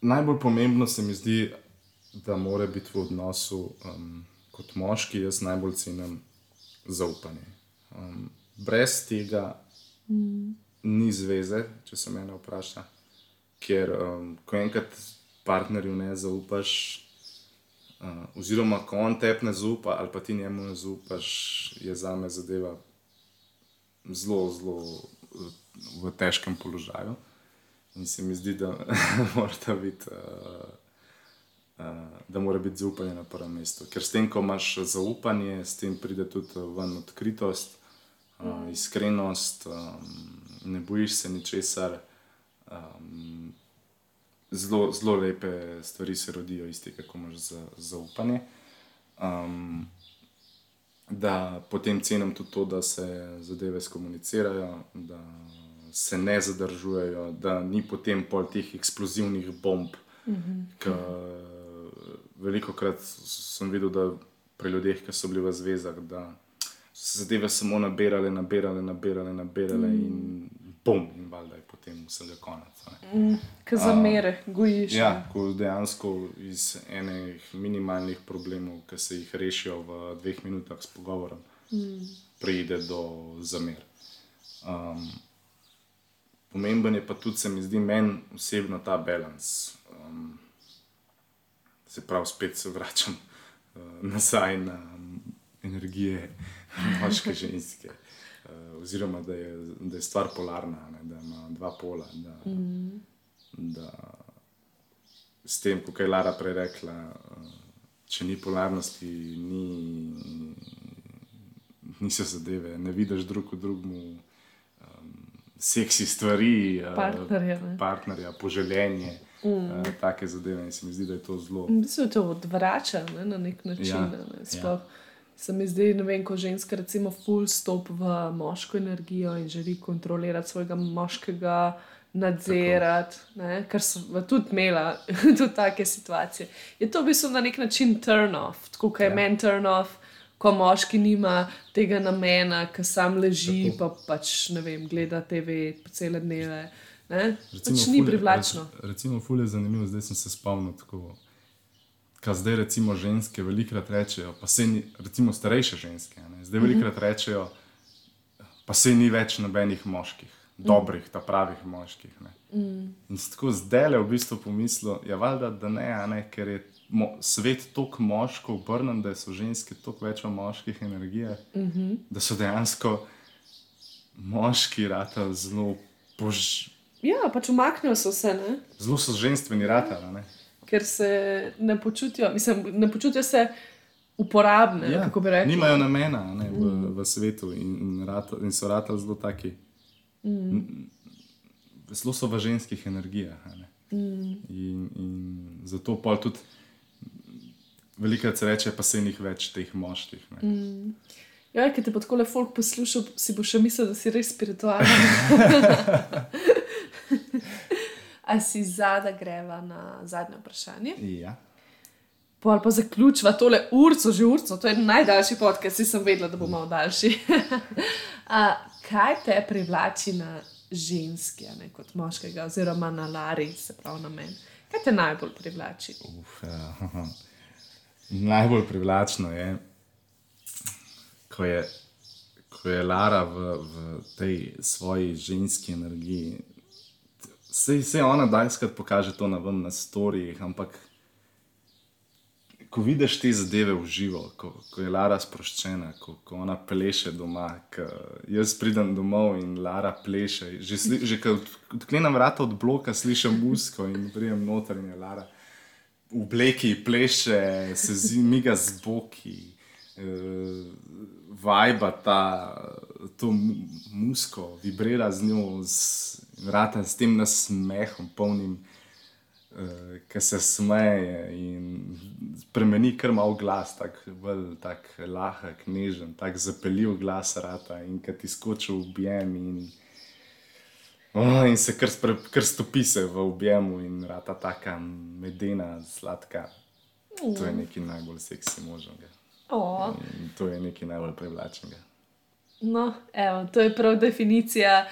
Najbolj pomembno se mi zdi, da mora biti v odnosu um, kot moški, jaz najbolj cenim zaupanje. Um, brez tega mm. ni zveze, če se me vpraša. Ker um, ko enkrat partnerju ne zaupaš, uh, oziroma ko on tebi ne zaupa, ali pa ti njemu ne zaupaš, je za me zadeva zelo, zelo uh, v težkem položaju. In se mi zdi, da mora biti. Uh, Uh, da mora biti zaupanje na prvem mestu. Ker s tem, ko imaš zaupanje, s tem pride tudi ven odkritost, uh, iskrenost, um, ne bojiš se ničesar. Um, zelo, zelo lepe stvari se rodijo iz tega, ko imaš za, zaupanje. Um, da potem cenim tudi to, da se zadeve skomunicirajo, da se ne zadržujejo, da ni potem pol teh eksplozivnih bomb. Mm -hmm. Veliko krat sem videl, da pri ljudeh, ki so bili v zvezah, da se zadeve samo nabirale, nabirale, nabirale, nabirale mm. in bom, in valjda je potem vsega konec. Mm, Kaj za mere, gojiš. Ja, ko dejansko iz enih minimalnih problemov, ki se jih rešijo v dveh minutah s pogovorom, mm. pride do zamer. Um, pomemben je pa tudi, se mi zdi, meni osebno ta balans. Um, se pravi, spet se vračam uh, nazaj na um, energije moške ženske. Uh, oziroma, da je, da je stvar polarna, ne, da ima dva pola. Da, mm. da s tem, kot je Lara prej rekla, uh, če ni polarnosti, ni, niso zadeve, ne vidiš drug drugemu seksi stvari, eh, partnerja, partnerja poželjenje. Mm. Uh, take zadeve in se mi zdi, da je to zelo. Mislim, da to odvrača ne, na nek način. Ja. Ne, ja. Se mi zdi, da ko ženska recimo full stop v moško energijo in želi kontrolirati svojega moškega, nadzirati, ne, kar so tudi imela, tudi take situacije. Je to v bistvu na nek način turn off, tako kot je ja. meni turn off ko moški nima tega namena, ki sam leži, Tako. pa pač ne vem, gleda TV cele dneve. Recimo, pač ni privlačno. Recimo, fulje je zanimivo, zdaj sem se spomnil. Tako, Kaj zdaj, recimo, ženske velikokrat rečejo, pa se ni, recimo, starejše ženske, ne? zdaj velikokrat mhm. rečejo, pa se ni več nobenih moških, dobrih, ta pravih moških. Mm. In tako zdaj le v bistvu pomislil, ja, valjda, da ne, ne, ker je mo, svet tako moško obrnen, da so ženske toliko več v moških energijah, mm -hmm. da so dejansko moški rata zelo pož. Ja, pač umaknijo se vse. Ne? Zelo so ženstveni rata. Ker se ne počutijo, mislim, ne počutijo se uporabne. Ja, nimajo namena ne, v, mm. v svetu in, in, rata, in so rata zelo taki. Mm. Zelo so v ženskih energijah. Mm. In, in zato pa tudi veliko se reče, pa se jih več teh moških. Mm. Ja, ki te bo tako le folk poslušal, si bo še mislil, da si res spiritualen. A si zadaj greva na zadnje vprašanje? Ja. Pa pa zaključiva tole urco, že urco, to je najdaljši podcast, si sem vedela, da bo malo daljši. A, kaj te privlači na ženski, ne kot moškega, oziroma na Lari, se pravi na meni? Kaj te najbolj privlači? Uf, ja. Najbolj privlačno je, ko je, ko je Lara v, v tej svoji ženski energiji. Vse, vse ona dajskrat pokaže to na vam na storijih, ampak ko vidiš te zadeve v živo, ko, ko je Lara sproščena, ko, ko ona pleše doma, jaz pridem domov in Lara pleše. Že, sli, že ko odklenem vrata od bloka, slišim musko in pridem noter in je Lara v obleki pleše, se zmiga z boki, uh, vajba ta, to musko, vibrira z njo, vrata s tem nasmehom, polnim, uh, ki se smeje in spremeni kar mal glas, tako tak lahek, nežen, tako zapeljiv glas, rata in ki ti skoči v objem. Oh, in se kar, kar stopi se v objemu in rata taka medena, sladka. Mm. To je mm. nekaj najbolj seksi možnega. Oh. To je nekaj najbolj privlačnega. No, evo, to je prav definicija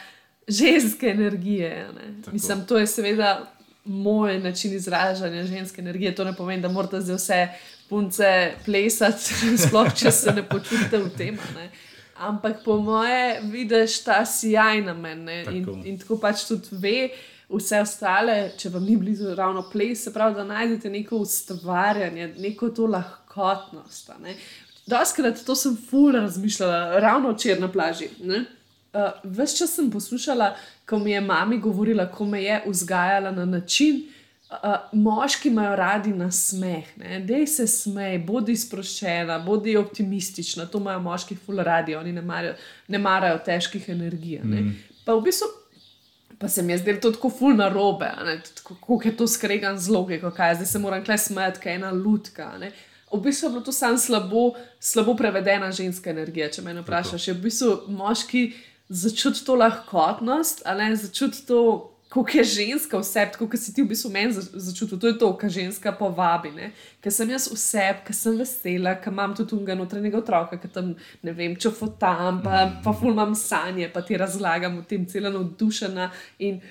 ženske energije. Mislim, to je seveda moj način izražanja ženske energije. To ne pomeni, da morate zdaj vse punce plesati, sploh če se ne počutite v tem. Ampak po moje vidiš ta sijaj na meni in, in tako pač tudi ve. Vse ostale, če vam ni blizu ravno ples, se pravi, da najdete neko ustvarjanje, neko to lahkotnost. Doskrat to sem ful razmišljala, ravno včeraj na plaži. Uh, ves čas sem poslušala, ko mi je mama govorila, kako me je vzgajala na način, Uh, moški imajo radi na smeh, da se smej, bodi sproščena, bodi optimistična. To imajo moški ful radi, oni ne marajo, ne marajo težkih energij. Mm. Pa v bistvu pa se mi je zdelo to tako ful na robe, kako je to skregan z logiko, kaj zdaj se moram kle smeti, kaj je ena lutka. Ne? v bistvu je bilo to samo slabo, slabo prevedena ženska energija. Če me vprašaš, je v bistvu moški začuti to lahkotnost, ali začuti to, kako je ženska vse, kot si ti v bistvu meni začutil. To je to, kar ženska povabi. Ker sem jaz vse, ker sem vesela, ker imam tudi unga notranjega otroka, ker tam ne vem, če fotam, pa, pa fulmam sanje, pa ti razlagam o tem, celo navdušena. In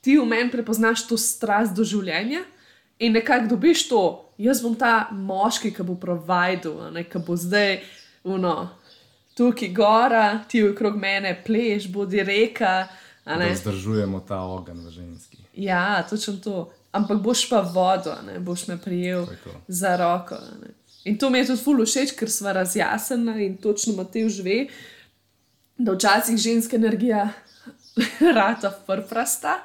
ti v meni prepoznaš to strast do življenja in nekako dobiš to. Jaz bom ta moški, ki bo providil, ki bo zdaj, uno, tukaj gora, ti okrog mene pleš, bodi reka. Zdržujemo ta ogenj v ženski. Ja, točno to. Ampak boš pa vodo, ne boš me prijel Tako. za roko. In to mi je tudi ful všeč, ker smo razjasnjeni in točno Matej žive, da včasih ženska energija rata frfrasta.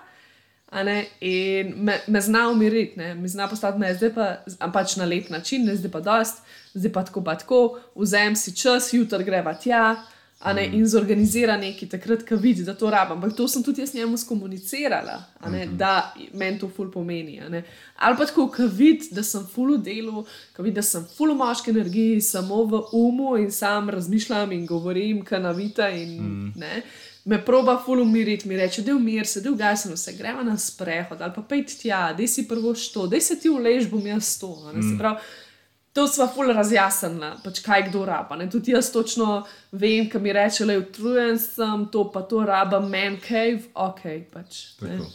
In me, me zna umiriti, ne? me zna postati me, zdaj pa pač na lep način, ne zdaj pa dost, zdaj pa tako, pa tako, vzem si čas, jutri greva tja. Ne, mm. In zorganizira nekaj takrat, ko vidi, da to rabim. Ampak to sem tudi jaz njemu skomunicirala, ne, mm -hmm. da meni to ful pomeni. Ali pa tako, ko vidi, da sem ful v delu, ko vidi, da sem ful v moški energiji, samo v umu in sam razmišljam in govorim, kanavita in mm. ne me proba ful umiriti, mi reče, da umir, se da je ugasen, vse gremo na sprehod ali pa pejt tja, da si prvo što, da se ti ulež, bom jaz to. Mm. Prav, to sva ful razjasnila, pač kaj kdo raba. Ne? Tudi jaz točno vem, kaj mi reče, le utrujen sem, to pa to raba, man cave, ok. Pač, Tako.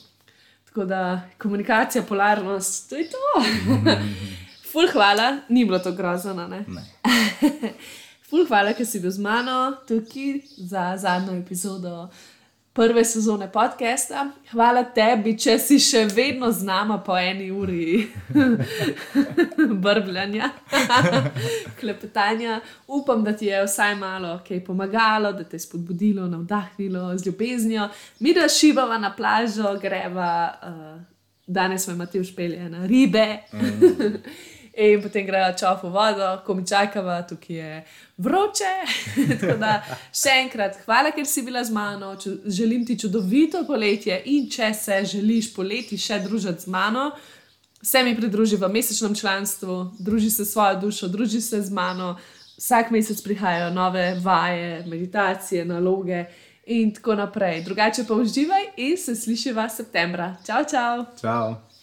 Tako da komunikacija, polarnost, to je to. Ful hvala, ni bilo to grozno. Ne. ne. Ful, hvala, ker si bil z mano tukaj za zadnjo epizodo prve sezone podcasta. Hvala tebi, če si še vedno z nami po eni uri brbljanja, klepetanja. Upam, da ti je vsaj malo kaj pomagalo, da te je spodbudilo, navdahnilo z ljubeznijo. Mi da šivava na plažo, greva, uh, danes smo imeli v špelje na ribe. Mm. In potem grejo čof v vodo, ko mi čakava, tukaj je vroče. da, še enkrat, hvala, ker si bila z mano. Želim ti čudovito poletje in če se želiš poleti še družiti z mano, se mi pridruži v mesečnem članstvu, druži se svojo dušo, druži se z mano. Vsak mesec prihajajo nove vaje, meditacije, naloge in tako naprej. Drugače pa uživaj in se slišiva septembra. Čau, čau! čau.